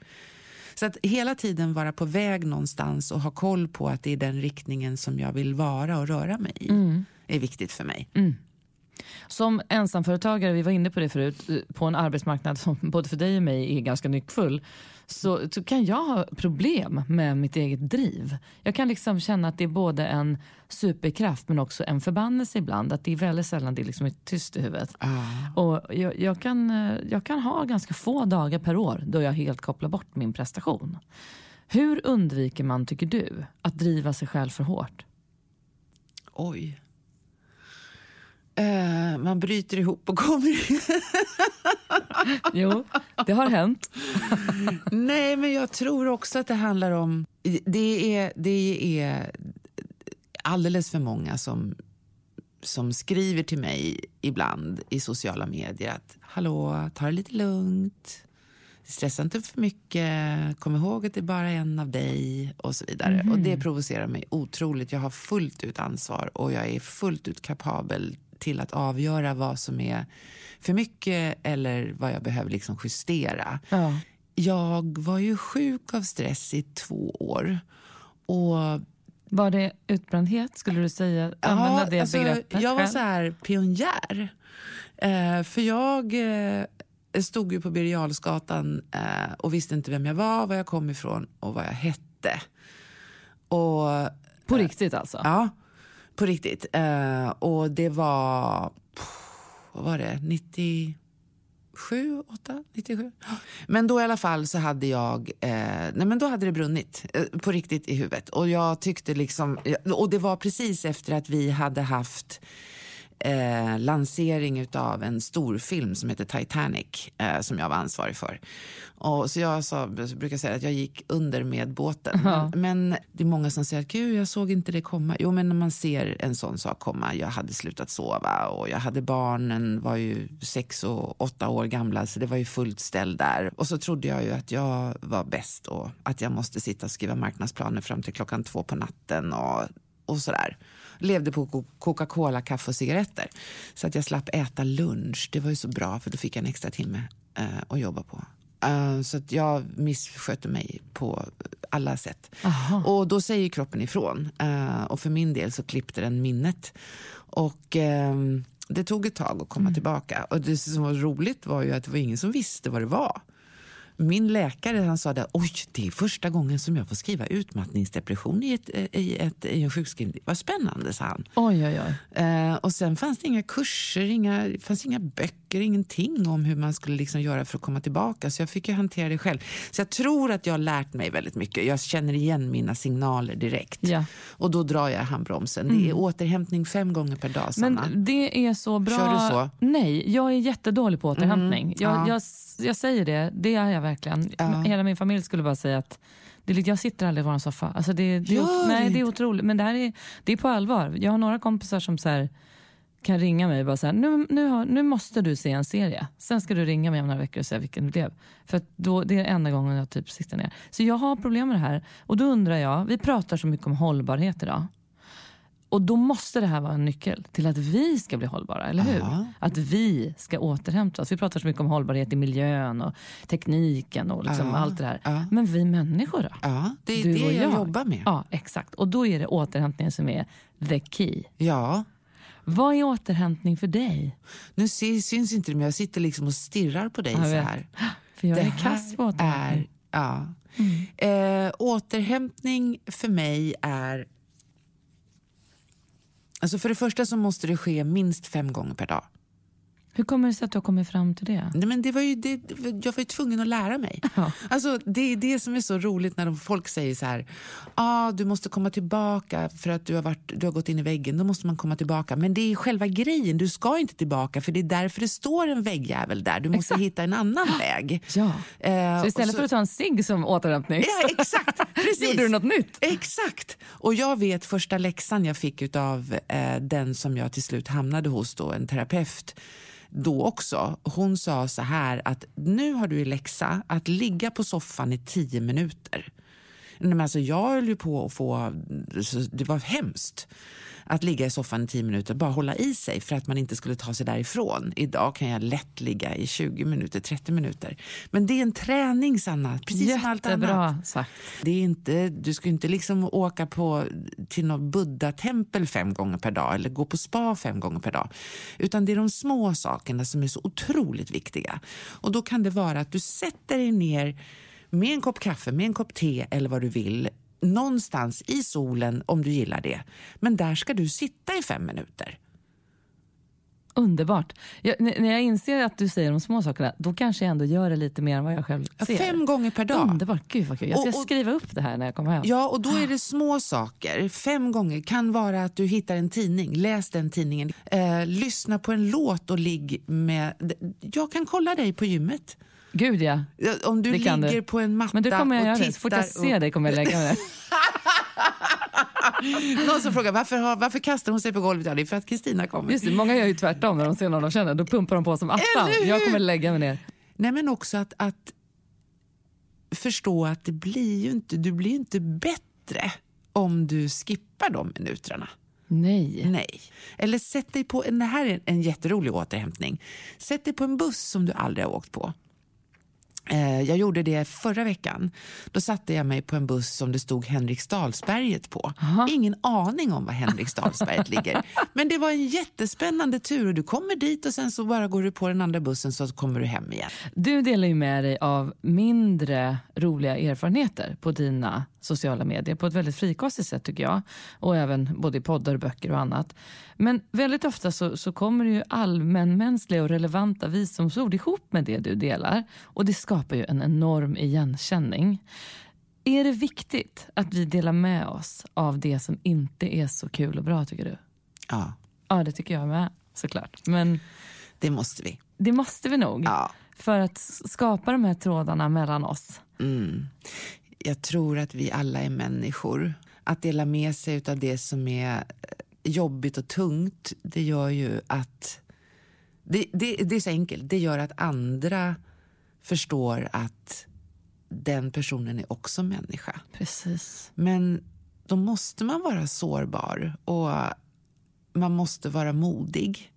Så att hela tiden vara på väg någonstans och ha koll på att det är den riktningen som jag vill vara och röra mig i mm. är viktigt för mig. Mm. Som ensamföretagare, vi var inne på det förut, på en arbetsmarknad som både för dig och mig är ganska nyckfull så, så kan jag ha problem med mitt eget driv. Jag kan liksom känna att det är både en superkraft men också en förbannelse ibland. Att det är väldigt sällan det liksom är tyst i huvudet. Uh. Och jag, jag, kan, jag kan ha ganska få dagar per år då jag helt kopplar bort min prestation. Hur undviker man, tycker du, att driva sig själv för hårt? Oj. Uh, man bryter ihop och kommer... jo, det har hänt. Nej, men jag tror också att det handlar om... Det är, det är alldeles för många som, som skriver till mig ibland i sociala medier att hallå, ta det lite lugnt. Stressa inte för mycket. Kom ihåg att det är bara en av dig och så vidare. Mm. Och det provocerar mig otroligt. Jag har fullt ut ansvar och jag är fullt ut kapabel till att avgöra vad som är för mycket eller vad jag behöver liksom justera. Ja. Jag var ju sjuk av stress i två år. Och var det utbrändhet? Skulle du säga? Ja, det alltså, jag var så här pionjär. Eh, för jag eh, stod ju på Birger eh, och visste inte vem jag var, var jag kom ifrån och vad jag hette. Och, på riktigt alltså? Ja. På riktigt. Uh, och det var, vad var det, 97, 8, 97? Men då i alla fall så hade jag, eh, nej men då hade det brunnit eh, på riktigt i huvudet. Och jag tyckte liksom, och det var precis efter att vi hade haft eh, lansering av en stor film som heter Titanic eh, som jag var ansvarig för. Och så jag sa, brukar säga att jag gick under med båten. Men, men, det är många som säger att Gud, jag såg inte det komma. Jo, men när man ser en sån sak komma. Jag hade slutat sova och jag hade barnen, var ju sex och åtta år gamla så det var ju fullt ställ där. Och så trodde jag ju att jag var bäst och att jag måste sitta och skriva marknadsplaner fram till klockan två på natten och, och sådär levde på Coca-Cola, kaffe och cigaretter. Så att jag slapp äta lunch. Det var ju så bra för då fick jag en extra timme eh, att jobba på. Uh, så att jag misskötte mig på alla sätt. Aha. Och då säger kroppen ifrån. Uh, och för min del så klippte den minnet. Och uh, det tog ett tag att komma mm. tillbaka. Och det som var roligt var ju att det var ingen som visste vad det var. Min läkare han sa att oj, det är första gången som jag får skriva utmattningsdepression i, ett, i, ett, i en sjukskrivning. Vad spännande, sa han. Oj, oj, oj. Eh, och sen fanns det inga kurser, inga, fanns inga böcker, ingenting om hur man skulle liksom göra för att komma tillbaka. Så jag fick hantera det själv. Så jag tror att jag har lärt mig väldigt mycket. Jag känner igen mina signaler direkt. Ja. Och då drar jag handbromsen. Mm. Det är mm. återhämtning fem gånger per dag, Sanna. Men det är så bra. Kör du så? Nej, jag är jättedålig på återhämtning. Mm. Jag, ja. jag, jag säger det, det är jag verkligen. Ja. Hela min familj skulle bara säga att det, jag sitter aldrig på en soffa. Alltså det, det, är, nej, det är otroligt. Men det här är, det är på allvar. Jag har några kompisar som så här, kan ringa mig och bara säga nu, nu, har, nu måste du se en serie. Sen ska du ringa mig om några veckor och säga vilken det blev. För då, det är enda gången jag typ sitter ner. Så jag har problem med det här. Och då undrar jag, vi pratar så mycket om hållbarhet idag. Och då måste det här vara en nyckel till att vi ska bli hållbara, eller hur? Aha. Att vi ska återhämta oss. Vi pratar så mycket om hållbarhet i miljön och tekniken och liksom allt det där. Aha. Men vi människor då? Ja, det är du det jag, jag jobbar med. Ja, exakt. Och då är det återhämtningen som är the key. Ja. Vad är återhämtning för dig? Nu syns inte det, men jag sitter liksom och stirrar på dig så här. För jag det är kass på återhämtning. Är, ja. Mm. Eh, återhämtning för mig är Alltså för det första så måste det ske minst fem gånger per dag. Hur kommer det sig att du har kommit fram till det? Nej, men det var ju det, jag var ju tvungen att lära mig. Ja. Alltså, det är det som är så roligt när folk säger så här, ah, du måste komma tillbaka för att du har, varit, du har gått in i väggen. Då måste man komma tillbaka. Men det är själva grejen, du ska inte tillbaka för det är därför det står en väggjävel där. Du måste exakt. hitta en annan väg. Ja. Eh, så istället så, för att ta en cigg som återhämtning ja, exakt, precis. gjorde du något nytt? Exakt. Och jag vet första läxan jag fick av eh, den som jag till slut hamnade hos, då, en terapeut då också. Hon sa så här att nu har du i läxa att ligga på soffan i tio minuter. Men alltså jag höll ju på att få, det var hemskt att ligga i soffan i tio minuter, bara hålla i sig för att man inte skulle ta sig därifrån. Idag kan jag lätt ligga i 20 minuter, 30 minuter. Men det är en träning, Sanna. Precis Jättebra som allt annat. sagt. Det är inte, du ska inte liksom åka på, till något buddha-tempel fem gånger per dag eller gå på spa fem gånger per dag. Utan det är de små sakerna som är så otroligt viktiga. Och då kan det vara att du sätter dig ner med en kopp kaffe, med en kopp te eller vad du vill någonstans i solen om du gillar det. Men där ska du sitta i fem minuter. Underbart. Jag, när jag inser att du säger de små sakerna, då kanske jag ändå gör det lite mer än vad jag själv ser. Fem gånger per dag. Underbart. Gud vad kul. Jag ska och, och, skriva upp det här när jag kommer hem. Ja, och då är det små saker. Fem gånger kan vara att du hittar en tidning, läs den tidningen. Eh, lyssna på en låt och ligg med... Jag kan kolla dig på gymmet. Gud ja. Om du ligger du. på en matta Men det kommer jag och göra. Så fort jag ser dig kommer jag lägga mig Någon som frågar varför, har, varför kastar hon sig på golvet? Ja, det är för att Kristina kommer. Just det, många gör ju tvärtom när de ser någon de känner. Då pumpar de på som attan. Jag kommer lägga mig ner. Nej, men också att, att förstå att det blir ju inte, du blir inte bättre om du skippar de minuterna. Nej. Nej. Eller sätt dig på, det här är en jätterolig återhämtning. Sätt dig på en buss som du aldrig har åkt på. Eh, jag gjorde det förra veckan. Då satte jag mig på en buss som det stod Henriksdalsberget på. Aha. Ingen aning om var Henriksdalsberget ligger. Men det var en jättespännande tur och du kommer dit och sen så bara går du på den andra bussen så kommer du hem igen. Du delar ju med dig av mindre roliga erfarenheter på dina sociala medier på ett väldigt frikostigt sätt tycker jag. Och även både i poddar, böcker och annat. Men väldigt ofta så, så kommer ju allmänmänskliga och relevanta visdomsord ihop med det du delar. Och det skapar ju en enorm igenkänning. Är det viktigt att vi delar med oss av det som inte är så kul och bra tycker du? Ja. Ja, det tycker jag med. såklart. Men Det måste vi. det måste vi nog. Ja. För att skapa de här trådarna mellan oss. Mm. Jag tror att vi alla är människor. Att dela med sig av det som är eh, jobbigt och tungt, det gör ju att... Det, det, det är så enkelt. Det gör att andra förstår att den personen är också människa. Precis. Men då måste man vara sårbar och man måste vara modig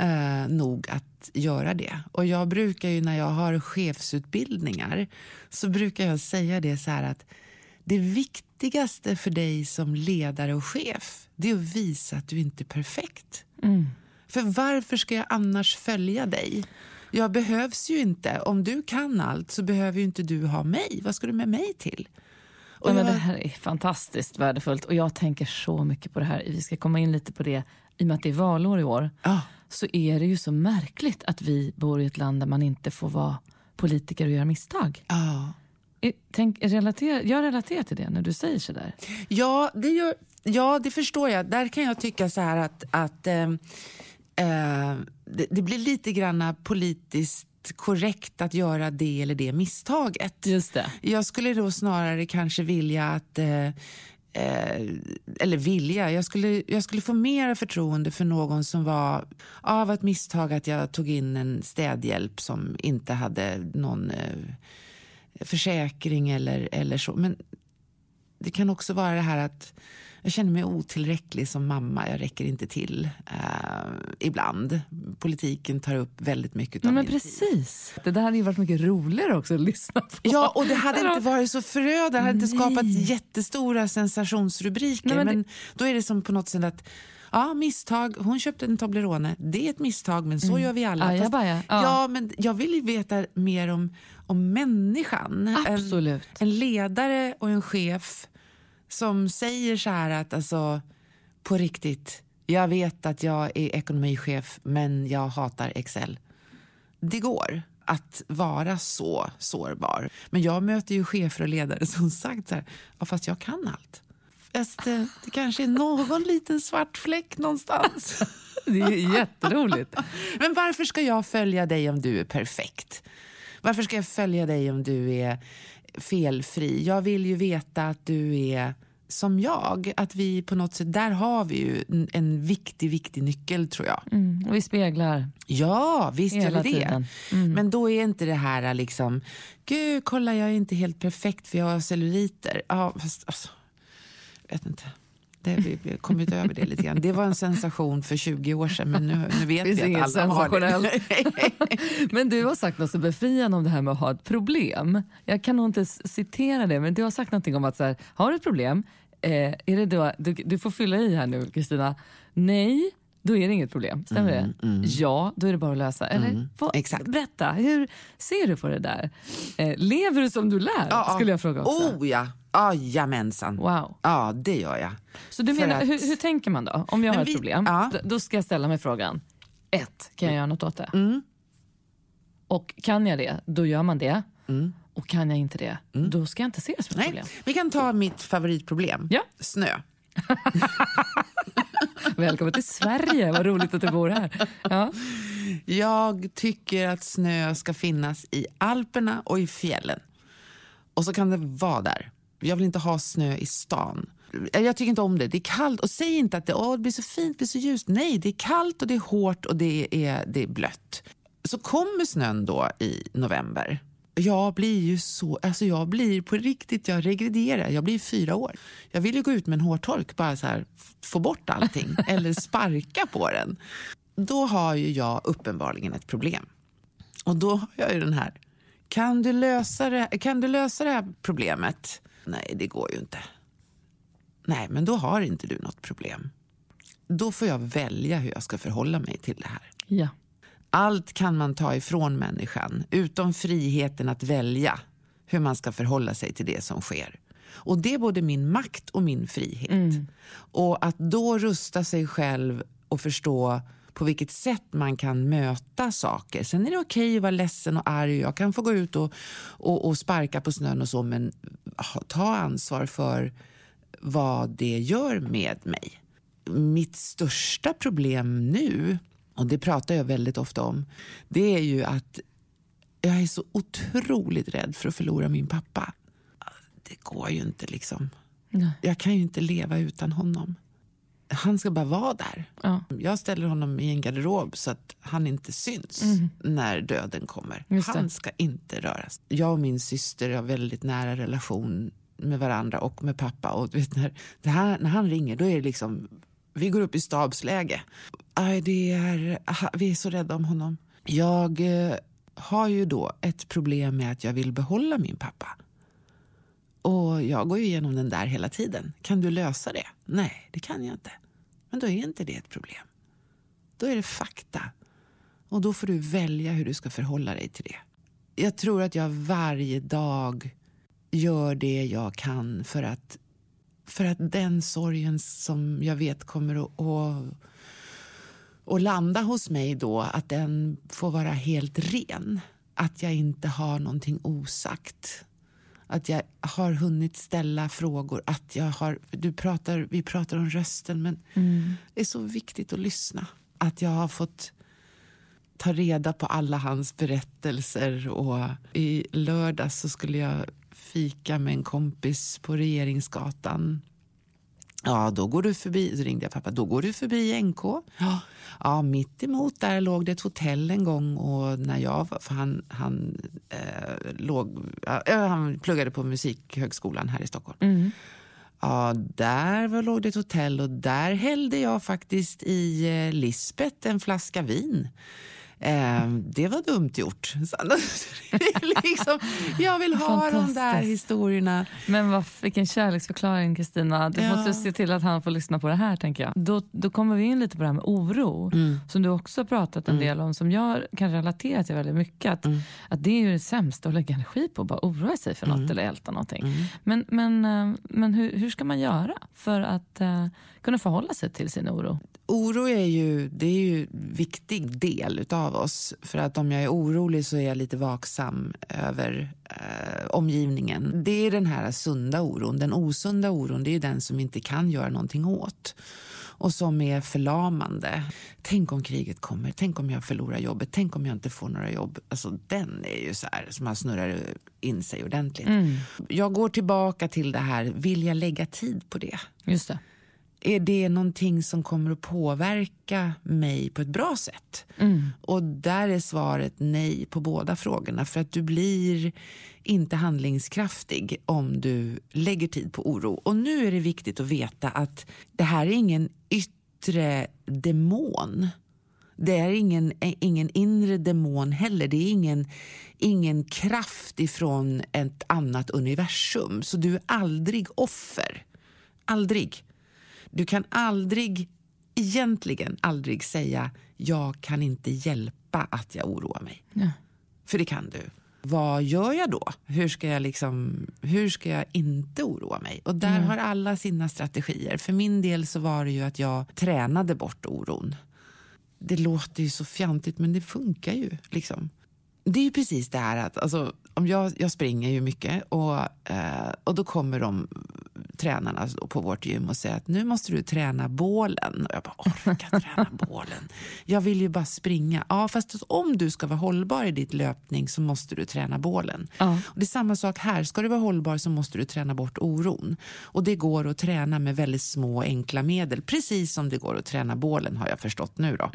eh, nog att göra det. Och jag brukar ju när jag har chefsutbildningar så brukar jag säga det så här att det viktigaste för dig som ledare och chef det är att visa att du inte är perfekt. För varför ska jag annars följa dig? Jag behövs ju inte. Om du kan allt så behöver ju inte du ha mig. Vad ska du med mig till? Och Ja, men jag- det här är fantastiskt värdefullt och jag tänker så mycket på det här. Vi ska komma in lite på det i och med att det är valår i år. Ja. Så är det ju så märkligt att vi bor i ett land där man inte får vara politiker och göra misstag. Ja. Eh, Tänk, relater, jag relaterar till det när du säger sådär. Ja, det, gör, ja, det förstår jag. Där kan jag tycka så här att, att ehm, eh, det, det blir lite grann politiskt korrekt att göra det eller det misstaget. Just det. Jag skulle då snarare kanske vilja att eh, eh, eller vilja, jag skulle, jag skulle få mer förtroende för någon som var av ett misstag att jag tog in en städhjälp som inte hade någon eh, försäkring eller, eller så. Men det kan också vara det här att jag känner mig otillräcklig som mamma. Jag räcker inte till eh, ibland. Politiken tar upp väldigt mycket av men min tid. precis. Det där hade ju varit mycket roligare också att lyssna på. Ja, och det hade inte varit så förödande. Det hade inte skapat jättestora sensationsrubriker. Nej, men men då är det som på något sätt att Ja, misstag. Hon köpte en Toblerone. Det är ett misstag, men så gör vi alla. Mm. Ajabaja, ja. ja, men jag vill ju veta mer om, om människan. Absolut. En, en ledare och en chef som säger så här att alltså, på riktigt, jag vet att jag är ekonomichef, men jag hatar Excel. Det går att vara så sårbar. Men jag möter ju chefer och ledare som sagt så här, ja, fast jag kan allt. Fast det, det kanske är någon liten svart fläck någonstans. Det är jätteroligt. Men varför ska jag följa dig om du är perfekt? Varför ska jag följa dig om du är felfri? Jag vill ju veta att du är som jag. Att vi på något sätt, där har vi ju en, en viktig, viktig nyckel tror jag. Mm. Och vi speglar. Ja, visst gör vi det. Mm. Men då är inte det här liksom, gud kolla jag är inte helt perfekt för jag har celluliter. Ja, fast alltså, vet inte. Det, vi kommit över det lite grann. Det var en sensation för 20 år sedan men nu, nu vet vi att alla har det. Men du har sagt något så befriande om det här med att ha ett problem. Jag kan nog inte citera det, men du har sagt någonting om att så här, har du ett problem, eh, är det då, du, du får fylla i här nu Kristina. Nej, då är det inget problem. Stämmer det? Ja, då är det bara att lösa. Eller? Vad- exakt. Berätta, hur ser du på det där? Eh, lever du som du lär? Ja. Skulle jag fråga också. Oh ja, jajamensan. Wow. Ja, det gör jag. Så du För menar, att- hur, hur tänker man då? Om jag Men har ett vi- problem, ja. då ska jag ställa mig frågan. Ett, kan jag göra något åt det? Mm. Och kan jag det, då gör man det. Och kan jag inte det, då ska jag inte se det som ett Mm. Nej, problem. vi kan ta mitt favoritproblem. Ja. Snö. Välkommen till Sverige, vad roligt att du bor här. Ja. Jag tycker att snö ska finnas i Alperna och i fjällen. Och så kan det vara där. Jag vill inte ha snö i stan. Eh, jag tycker inte om det. Det är kallt. Och säg inte att det, åh, det blir så fint, det blir så ljust. Nej, det är kallt och det är hårt och det är, det är blött. Så kommer snön då i november. Jag blir ju så, alltså jag blir på riktigt, jag regrederar. Jag blir fyra år. Jag vill ju gå ut med en hårtork, bara så här, få bort allting. eller sparka på den. Då har ju jag uppenbarligen ett problem. Och då har jag ju den här. Kan du lösa det, kan du lösa det här problemet? Nej, det går ju inte. Nej, men då har inte du något problem. Då får jag välja hur jag ska förhålla mig till det här. ja. Allt kan man ta ifrån människan, utom friheten att välja hur man ska förhålla sig till det som sker. Och det är både min makt och min frihet. Och att då rusta sig själv och förstå på vilket sätt man kan möta saker. Sen är det okej att vara ledsen och arg. Jag kan få gå ut och, och, och sparka på snön och så, men ta ansvar för vad det gör med mig. Mitt största problem nu och det pratar jag väldigt ofta om, det är ju att jag är så otroligt rädd för att förlora min pappa. Det går ju inte liksom. Nej. Jag kan ju inte leva utan honom. Han ska bara vara där. Ja. Jag ställer honom i en garderob så att han inte syns när döden kommer. Mm. Han ska inte röras. Jag och min syster har väldigt nära relation med varandra och med pappa. Och vet, när, här, när han ringer då är det liksom, vi går upp i stabsläge. Aj, det är, aha, vi är så rädda om honom. Jag eh, har ju då ett problem med att jag vill behålla min pappa. Och jag går ju igenom den där hela tiden. Kan du lösa det? Nej, det kan jag inte. Men då är inte det ett problem. Då är det fakta. Och då får du välja hur du ska förhålla dig till det. Jag tror att jag varje dag gör det jag kan för att, för att den sorgen som jag vet kommer att, att, att landa hos mig då, att den får vara helt ren. Att jag inte har någonting osagt. Att jag har hunnit ställa frågor. Att jag har, du pratar, vi pratar om rösten, men det är så viktigt att lyssna. Att jag har fått ta reda på alla hans berättelser. Och I lördags så skulle jag fika med en kompis på Regeringsgatan. Ja, då går du förbi, så ringde jag pappa, då går du förbi NK. Ja, ja mitt emot där låg det ett hotell en gång och när jag var, för han, han, eh, låg, ja, han pluggade på Musikhögskolan här i Stockholm. Ja, där var, låg det ett hotell och där hällde jag faktiskt i eh, Lisbeth en flaska vin. Eh, det var dumt gjort. Liksom, jag vill ha de där historierna. Men vad, vilken kärleksförklaring Kristina. Du Ja. måste se till att han får lyssna på det här tänker jag. Då, då kommer vi in lite på det här med oro som du också pratat en del om som jag kan relatera till väldigt mycket. Att, att det är ju det sämsta att lägga energi på, bara oroa sig för något eller älta någonting. Men, men, eh, men hur, hur ska man göra för att eh, kunna förhålla sig till sin oro? Oro är ju, det är ju en viktig del utav oss. För att om jag är orolig så är jag lite vaksam över eh, omgivningen. Det är den här sunda oron. Den osunda oron det är den som inte kan göra någonting åt. Och som är förlamande. Tänk om kriget kommer, tänk om jag förlorar jobbet, tänk om jag inte får några jobb. Alltså den är ju så här som man snurrar in sig ordentligt. Jag går tillbaka till det här, vill jag lägga tid på det? Just det. Är det någonting som kommer att påverka mig på ett bra sätt? Och där är svaret nej på båda frågorna. För att du blir inte handlingskraftig om du lägger tid på oro. Och nu är det viktigt att veta att det här är ingen yttre demon. Det är ingen, ingen inre demon heller. Det är ingen, ingen kraft ifrån ett annat universum. Så du är aldrig offer. Aldrig. Du kan aldrig, egentligen aldrig säga jag kan inte hjälpa att jag oroar mig. Ja. För det kan du. Vad gör jag då? Hur ska jag, liksom, hur ska jag inte oroa mig? Och där har alla sina strategier. För min del så var det ju att jag tränade bort oron. Det låter ju så fjantigt men det funkar ju. Liksom. Det är ju precis det här att alltså, om jag, jag springer ju mycket och, eh, och då kommer de tränarna på vårt gym och säger att nu måste du träna bålen. Och jag bara, orka träna bålen? Jag vill ju bara springa. Ja, fast om du ska vara hållbar i ditt löpning så måste du träna bålen. Ja. Och det är samma sak här. Ska du vara hållbar så måste du träna bort oron. Och det går att träna med väldigt små enkla medel. Precis som det går att träna bålen har jag förstått nu. Då.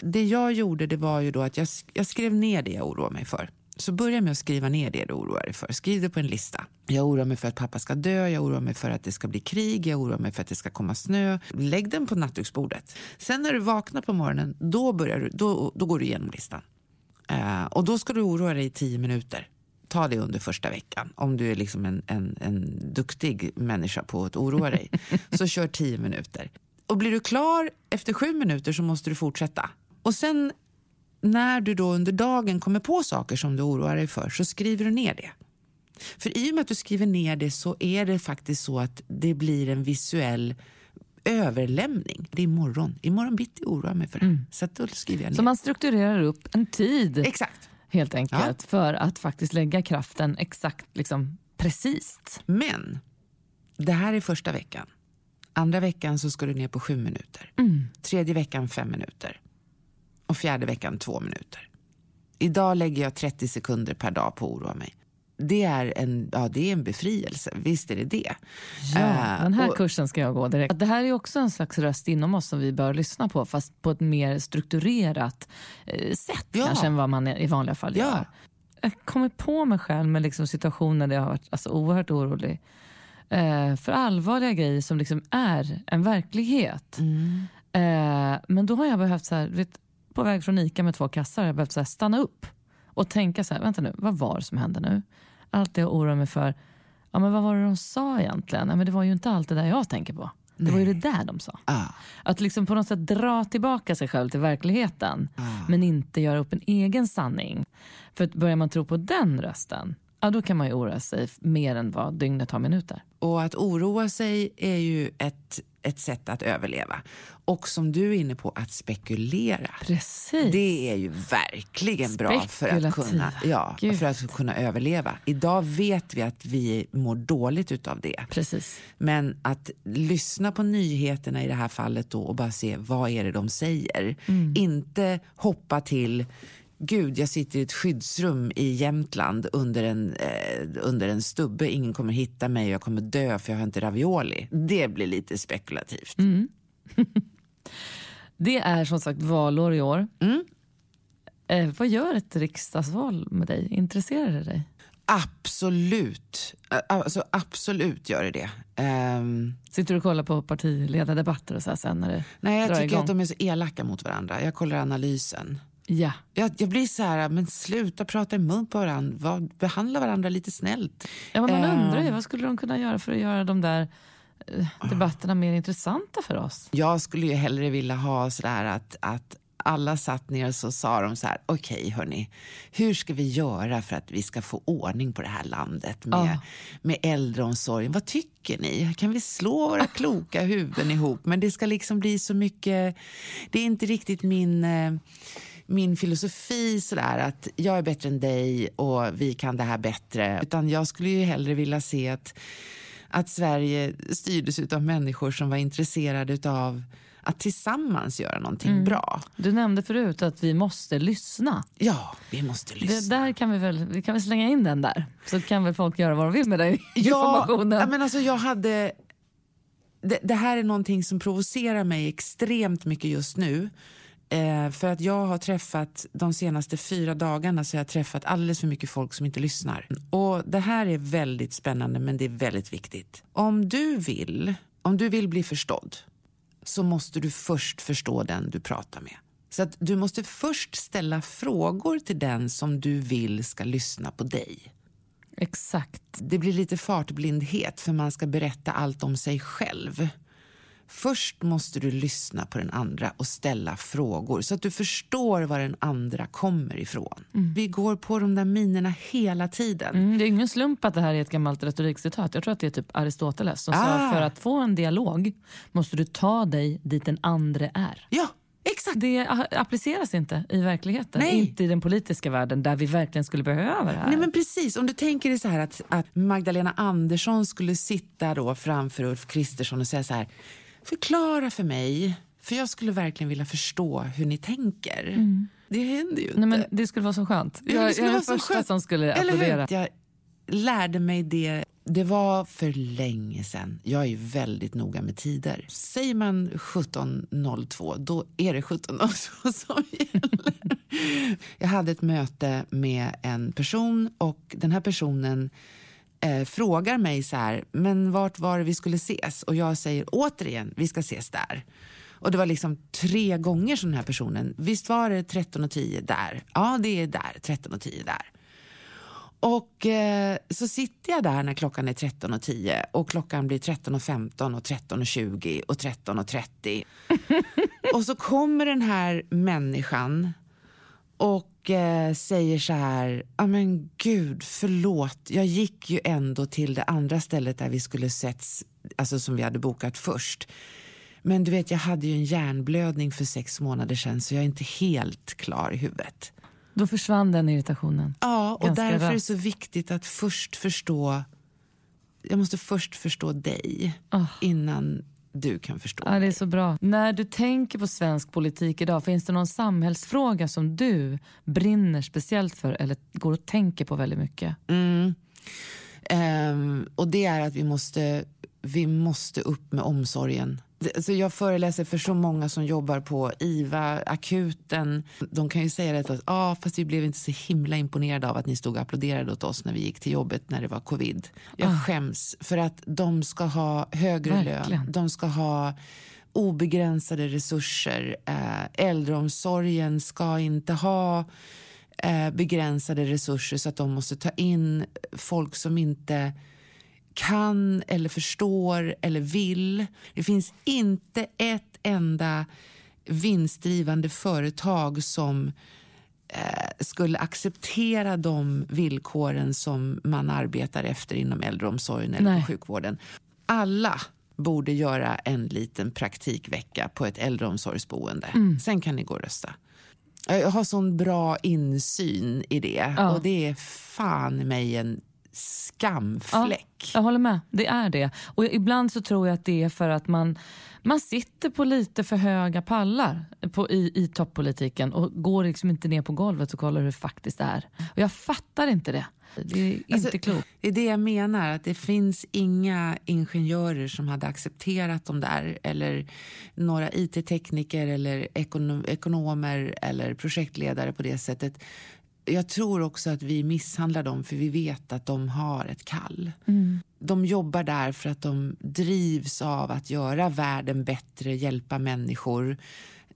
Det jag gjorde det var ju då att jag, jag skrev ner det jag oroar mig för. Så börja med att skriva ner det du oroar dig för. Skriv det på en lista. Jag oroar mig för att pappa ska dö, jag oroar mig för att det ska bli krig, jag oroar mig för att det ska komma snö. Lägg den på nattduksbordet. Sen när du vaknar på morgonen, då, börjar du, då, då går du igenom listan. Eh, och då ska du oroa dig i tio minuter. Ta det under första veckan. Om du är liksom en, en, en duktig människa på att oroa dig. så kör tio minuter. Och blir du klar efter sju minuter så måste du fortsätta. Och sen när du då under dagen kommer på saker som du oroar dig för så skriver du ner det. För i och med att du skriver ner det så är det faktiskt så att det blir en visuell överlämning. Det är imorgon. Imorgon bitti oroar jag mig för det. Så att då skriver jag ner. Så man strukturerar upp en tid Exakt. helt enkelt för att faktiskt lägga kraften exakt liksom precis. Men det här är första veckan. Andra veckan så ska du ner på sju minuter. Tredje veckan fem minuter. Och fjärde veckan två minuter. Idag lägger jag 30 sekunder per dag på att oroa mig. Det är en, ja, det är en befrielse, visst är det det. Ja, Eh, den här och- kursen ska jag gå direkt. Det här är också en slags röst inom oss som vi bör lyssna på fast på ett mer strukturerat eh, sätt Ja. kanske än vad man i vanliga fall Ja. gör. Jag kommer på mig själv med liksom situationer där jag har varit alltså, oerhört orolig eh, för allvarliga grejer som liksom är en verklighet. Mm. Eh, men då har jag behövt, så här, vet, på väg från Ica med två kassar, har jag behövt så stanna upp och tänka så här, vänta nu, vad var det som hände nu? Allt det jag oroar mig för, ja, men vad var det de sa egentligen? Ja, men det var ju inte allt det där jag tänker på. Det var ju det där de sa. Ja, Att liksom på något sätt dra tillbaka sig själv till verkligheten men inte göra upp en egen sanning. För att börjar man tro på den rösten, ja, då kan man ju oroa sig mer än vad dygnet har minuter. Och att oroa sig är ju ett, ett sätt att överleva. Och som du är inne på, att spekulera. Precis. Det är ju verkligen bra för att, kunna, ja, Gud. för att kunna överleva. Idag vet vi att vi mår dåligt utav det. Precis. Men att lyssna på nyheterna i det här fallet då och bara se vad är det de säger. Mm. Inte hoppa till Gud, jag sitter i ett skyddsrum i Jämtland under en, eh, under en stubbe. Ingen kommer hitta mig och jag kommer dö för jag har inte ravioli. Det blir lite spekulativt. Mm. Det är som sagt valår i år. Mm. Eh, vad gör ett riksdagsval med dig? Intresserar det dig? Absolut. Ä- Alltså, absolut gör det det. Ehm, Sitter du och kollar på partiledardebatter och så här sen när det nej, jag tycker igång? att de är så elaka mot varandra. Jag kollar analysen. Ja. Jag, jag blir så här, men sluta prata i mun på varandra. Var, behandla varandra lite snällt. ja men man Ehm. undrar ju vad skulle de kunna göra för att göra de där eh, debatterna mer intressanta för oss? Jag skulle ju hellre vilja ha så där att, att alla satt ner och så sa de så här, okej hörni, hur ska vi göra för att vi ska få ordning på det här landet med, Ja. med äldreomsorgen? Vad tycker ni? Kan vi slå våra kloka huvuden ihop? Men det ska liksom bli så mycket, det är inte riktigt min eh, min filosofi sådär att jag är bättre än dig och vi kan det här bättre. Utan jag skulle ju hellre vilja se att, att Sverige styrdes av människor som var intresserade av att tillsammans göra någonting bra. Du nämnde förut att vi måste lyssna. Ja, vi måste Det, lyssna. där kan vi, väl, vi kan väl slänga in den där. Så kan väl folk göra vad de vill med den informationen. ja, men alltså jag hade... Det, det här är någonting som provocerar mig extremt mycket just nu. Eh, för att jag har träffat, de senaste fyra dagarna så har jag träffat alldeles för mycket folk som inte lyssnar. Och det här är väldigt spännande men det är väldigt viktigt. Om du vill, om du vill bli förstådd så måste du först förstå den du pratar med. Så att du måste först ställa frågor till den som du vill ska lyssna på dig. Exakt. Det blir lite fartblindhet för man ska berätta allt om sig själv. Först måste du lyssna på den andra och ställa frågor så att du förstår var den andra kommer ifrån. Vi går på de där minerna hela tiden. Mm, det är ingen slump att det här är ett gammalt retorikcitat. Jag tror att det är typ Aristoteles som sa Ah. för att få en dialog måste du ta dig dit den andra är. Ja, exakt. Det appliceras inte i verkligheten, Nej. inte i den politiska världen där vi verkligen skulle behöva det här. Nej, men precis. Om du tänker dig så här att, att Magdalena Andersson skulle sitta då framför Ulf Kristersson och säga så här. Förklara för mig, för jag skulle verkligen vilja förstå hur ni tänker. Det händer ju inte. Nej, men det skulle vara så skönt. Ja, jag, det skulle jag är vara den så första skönt. som skulle applådera. Jag lärde mig det. Det var för länge sedan. Jag är väldigt noga med tider. Säger man 17.02, då är det 17.02 som gäller. Jag hade ett möte med en person och den här personen eh, frågar mig så här, men vart var det vi skulle ses? Och jag säger återigen, vi ska ses där. Och det var liksom tre gånger som den här personen, visst var det 13.10 där? Ja, det är där, 13.10 där. Och eh, så sitter jag där när klockan är 13.10 och klockan blir 13.15 och 13.20 och 13.30. och så kommer den här människan och eh, säger så här, ja men gud förlåt, jag gick ju ändå till det andra stället där vi skulle setts, alltså som vi hade bokat först. Men du vet, jag hade ju en hjärnblödning för sex månader sedan så jag är inte helt klar i huvudet. Då försvann den irritationen. Ja, och Ganska därför är det så viktigt att först förstå... Jag måste först förstå dig Ah. innan du kan förstå Ja, det är så bra. När du tänker på svensk politik idag, finns det någon samhällsfråga som du brinner speciellt för eller går och tänker på väldigt mycket? Mm. Um, och det är att vi måste, vi måste upp med omsorgen. Alltså jag föreläser för så många som jobbar på IVA, akuten. De kan ju säga det att ah, fast vi blev inte så himla imponerade av att ni stod och applåderade åt oss när vi gick till jobbet när det var covid. Jag ah. skäms för att de ska ha högre Verkligen. lön. De ska ha obegränsade resurser. Eh, äldreomsorgen ska inte ha begränsade resurser så att de måste ta in folk som inte kan eller förstår eller vill. Det finns inte ett enda vinstdrivande företag som eh, skulle acceptera de villkoren som man arbetar efter inom äldreomsorgen eller Nej. sjukvården. Alla borde göra en liten praktikvecka på ett äldreomsorgsboende. Mm. Sen kan ni gå och rösta. Jag har sån bra insyn i det ja. och det är fan mig en skamfläck. Ja, jag håller med, det är det. Och ibland så tror jag att det är för att man, man sitter på lite för höga pallar på, i, i toppolitiken och går liksom inte ner på golvet och kollar hur det faktiskt är. Och jag fattar inte det. Det är inte alltså, klokt. Det är det jag menar, att det finns inga ingenjörer som hade accepterat de där eller några it-tekniker eller ekonom ekonomer eller projektledare på det sättet jag tror också att vi misshandlar dem för vi vet att de har ett kall. Mm. De jobbar där för att de drivs av att göra världen bättre, hjälpa människor,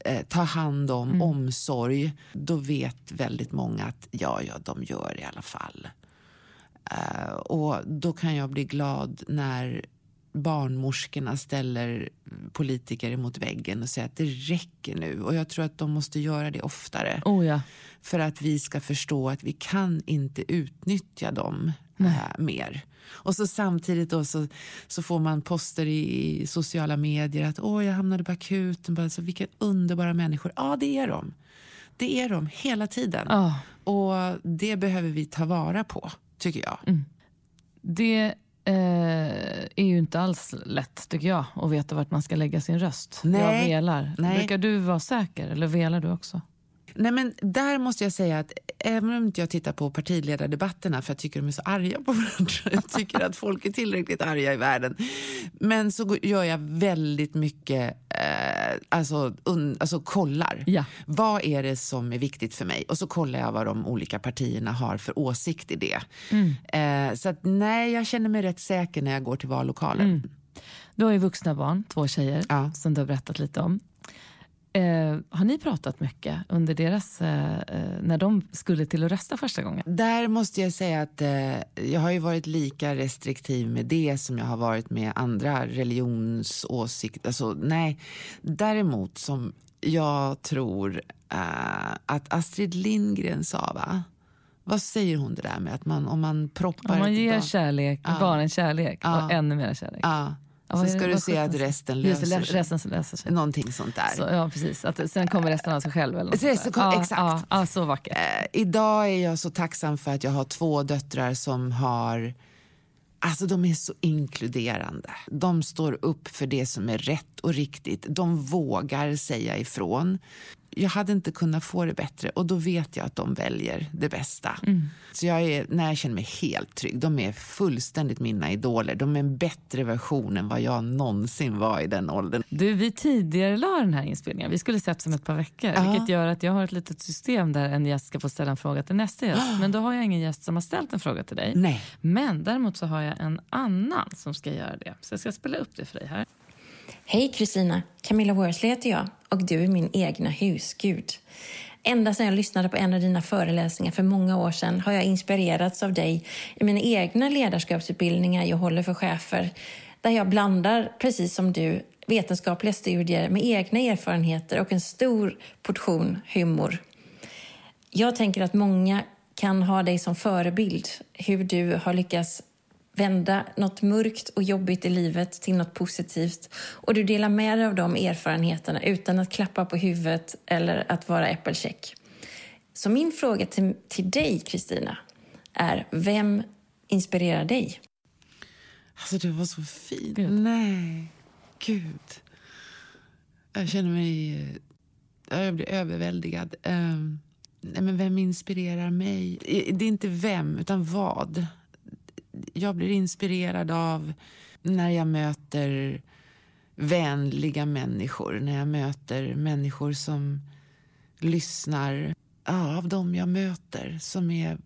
eh, ta hand om, mm. omsorg. Då vet väldigt många att ja, ja, de gör det i alla fall. Uh, och då kan jag bli glad när barnmorskorna ställer politiker emot väggen och säger att det räcker nu. Och jag tror att de måste göra det oftare. Oh ja. För att vi ska förstå att vi kan inte utnyttja dem äh, mer. Och så samtidigt då så, så får man poster i, i sociala medier att åh, jag hamnade på akuten. Bara, så, vilka underbara människor. Ja, det är de. Det är de hela tiden. Oh. Och det behöver vi ta vara på, tycker jag. Mm. Det eh, är ju inte alls lätt tycker jag att veta vart man ska lägga sin röst. Nej. Jag velar. Nej. Brukar du vara säker eller velar du också? Nej, men där måste jag säga att även om inte jag tittar på partiledardebatterna för jag tycker de är så arga på varandra. Jag tycker att folk är tillräckligt arga i världen. Men så gör jag väldigt mycket, eh, alltså, un, alltså kollar. Ja. Vad är det som är viktigt för mig? Och så kollar jag vad de olika partierna har för åsikt i det. Mm. Eh, så att, nej, jag känner mig rätt säker när jag går till vallokalen. Mm. Du har ju vuxna barn, två tjejer, ja. som du har berättat lite om. Eh, har ni pratat mycket under deras, eh, eh, när de skulle till att rösta första gången? Där måste jag säga att eh, jag har ju varit lika restriktiv med det som jag har varit med andra religionsåsikter. Alltså, nej. Däremot som jag tror eh, att Astrid Lindgren sa, va? Vad säger hon det där med att man, om man proppar... Om man ger kärlek, ja. barnen kärlek ja. och ännu mer kärlek. Ja. Ja, så ska du se att resten löser det, resten löser sig. Någonting sånt där. Så, ja, precis. Att sen kommer resten av sig själv. Eller så, så, ja, exakt. Ja, ja, så vackert. Eh, idag är jag så tacksam för att jag har två döttrar som har Alltså de är så inkluderande. De står upp för det som är rätt och riktigt. De vågar säga ifrån jag hade inte kunnat få det bättre och då vet jag att de väljer det bästa. Mm. Så jag är, när jag känner mig helt trygg. De är fullständigt mina idoler. De är en bättre version än vad jag någonsin var i den åldern. Du, vi tidigare la den här inspelningen. Vi skulle sett om ett par veckor. Ja. Vilket gör att jag har ett litet system där en gäst ska få ställa en fråga till nästa gäst. Men då har jag ingen gäst som har ställt en fråga till dig. Nej. Men däremot så har jag en annan som ska göra det. Så jag ska spela upp det för dig här. Hej Kristina! Camilla Worsley heter jag och du är min egna husgud. Ända sedan jag lyssnade på en av dina föreläsningar för många år sedan har jag inspirerats av dig i mina egna ledarskapsutbildningar jag håller för chefer, där jag blandar, precis som du, vetenskapliga studier med egna erfarenheter och en stor portion humor. Jag tänker att många kan ha dig som förebild, hur du har lyckats vända något mörkt och jobbigt i livet till något positivt och du delar med dig av de erfarenheterna utan att klappa på huvudet eller att vara äppelcheck. Så min fråga till, till dig, Kristina, är vem inspirerar dig? Alltså, det var så fint. Nej. gud. Jag känner mig... Jag blir överväldigad. Um, nej men vem inspirerar mig? Det är inte vem, utan vad. Jag blir inspirerad av när jag möter vänliga människor. När jag möter människor som lyssnar. Ja, av dem jag möter som är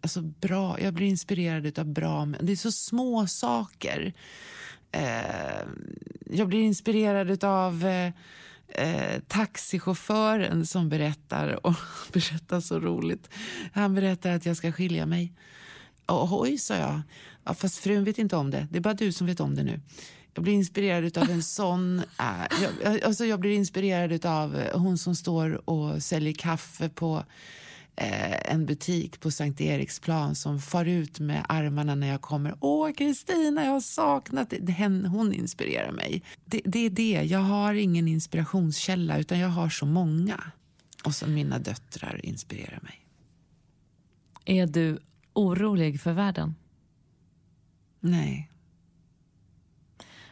alltså, bra. Jag blir inspirerad av bra Det är så små saker. Eh, jag blir inspirerad av eh, eh, taxichauffören som berättar, och berättar så roligt. Han berättar att jag ska skilja mig. Oj, sa jag. Ja, fast frun vet inte om det. Det är bara du som vet om det nu. Jag blir inspirerad av en sån... Äh, jag, alltså jag blir inspirerad av eh, hon som står och säljer kaffe på eh, en butik på Sankt Eriksplan som far ut med armarna när jag kommer. Åh, Kristina, jag har saknat henne. Hon inspirerar mig. Det, det är det. Jag har ingen inspirationskälla, utan jag har så många. Och så mina döttrar inspirerar mig. Är du orolig för världen? Nej.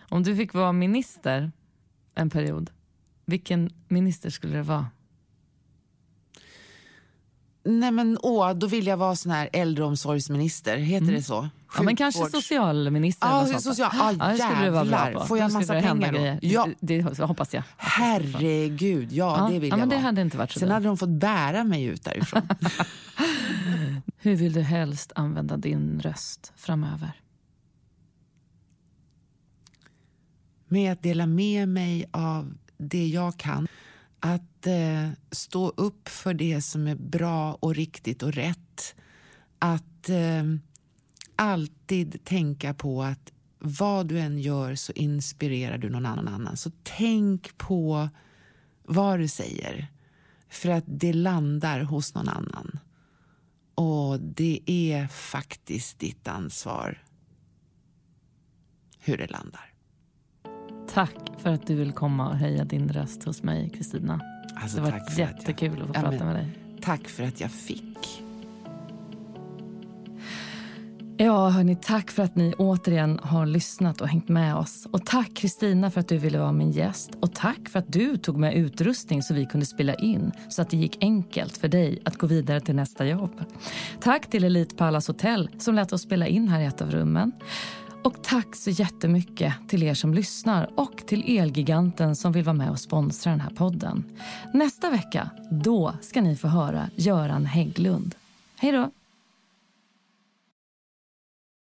Om du fick vara minister en period, vilken minister skulle det vara? Nej men åh, då vill jag vara sån här äldreomsorgsminister, heter mm. det så? Ja, men kanske socialminister. Ja, eller social, ah, ja, jävlar. Får jag massa pengar då? Ja. Det, det hoppas jag. Herregud, ja, ja det vill ja, jag men vara. Det hade inte varit så Sen hade de fått bära mig ut därifrån. Hur vill du helst använda din röst framöver? Med att dela med mig av det jag kan att eh, stå upp för det som är bra och riktigt och rätt. Att eh, alltid tänka på att vad du än gör så inspirerar du någon annan. Så tänk på vad du säger, för att det landar hos någon annan. Och det är faktiskt ditt ansvar hur det landar. Tack för att du vill komma och höja din röst hos mig, Kristina. Alltså, det var jättekul att, jag... att få ja, prata med dig. Tack för att jag fick. Ja, hörni, tack för att ni återigen har lyssnat och hängt med oss. Och tack Kristina för att du ville vara min gäst. Och tack för att du tog med utrustning så vi kunde spela in så att det gick enkelt för dig att gå vidare till nästa jobb. Tack till Elite Palace Hotel som lät oss spela in här i ett av rummen. Och tack så jättemycket till er som lyssnar och till Elgiganten som vill vara med och sponsra den här podden. Nästa vecka, då ska ni få höra Göran Hägglund. Hej då!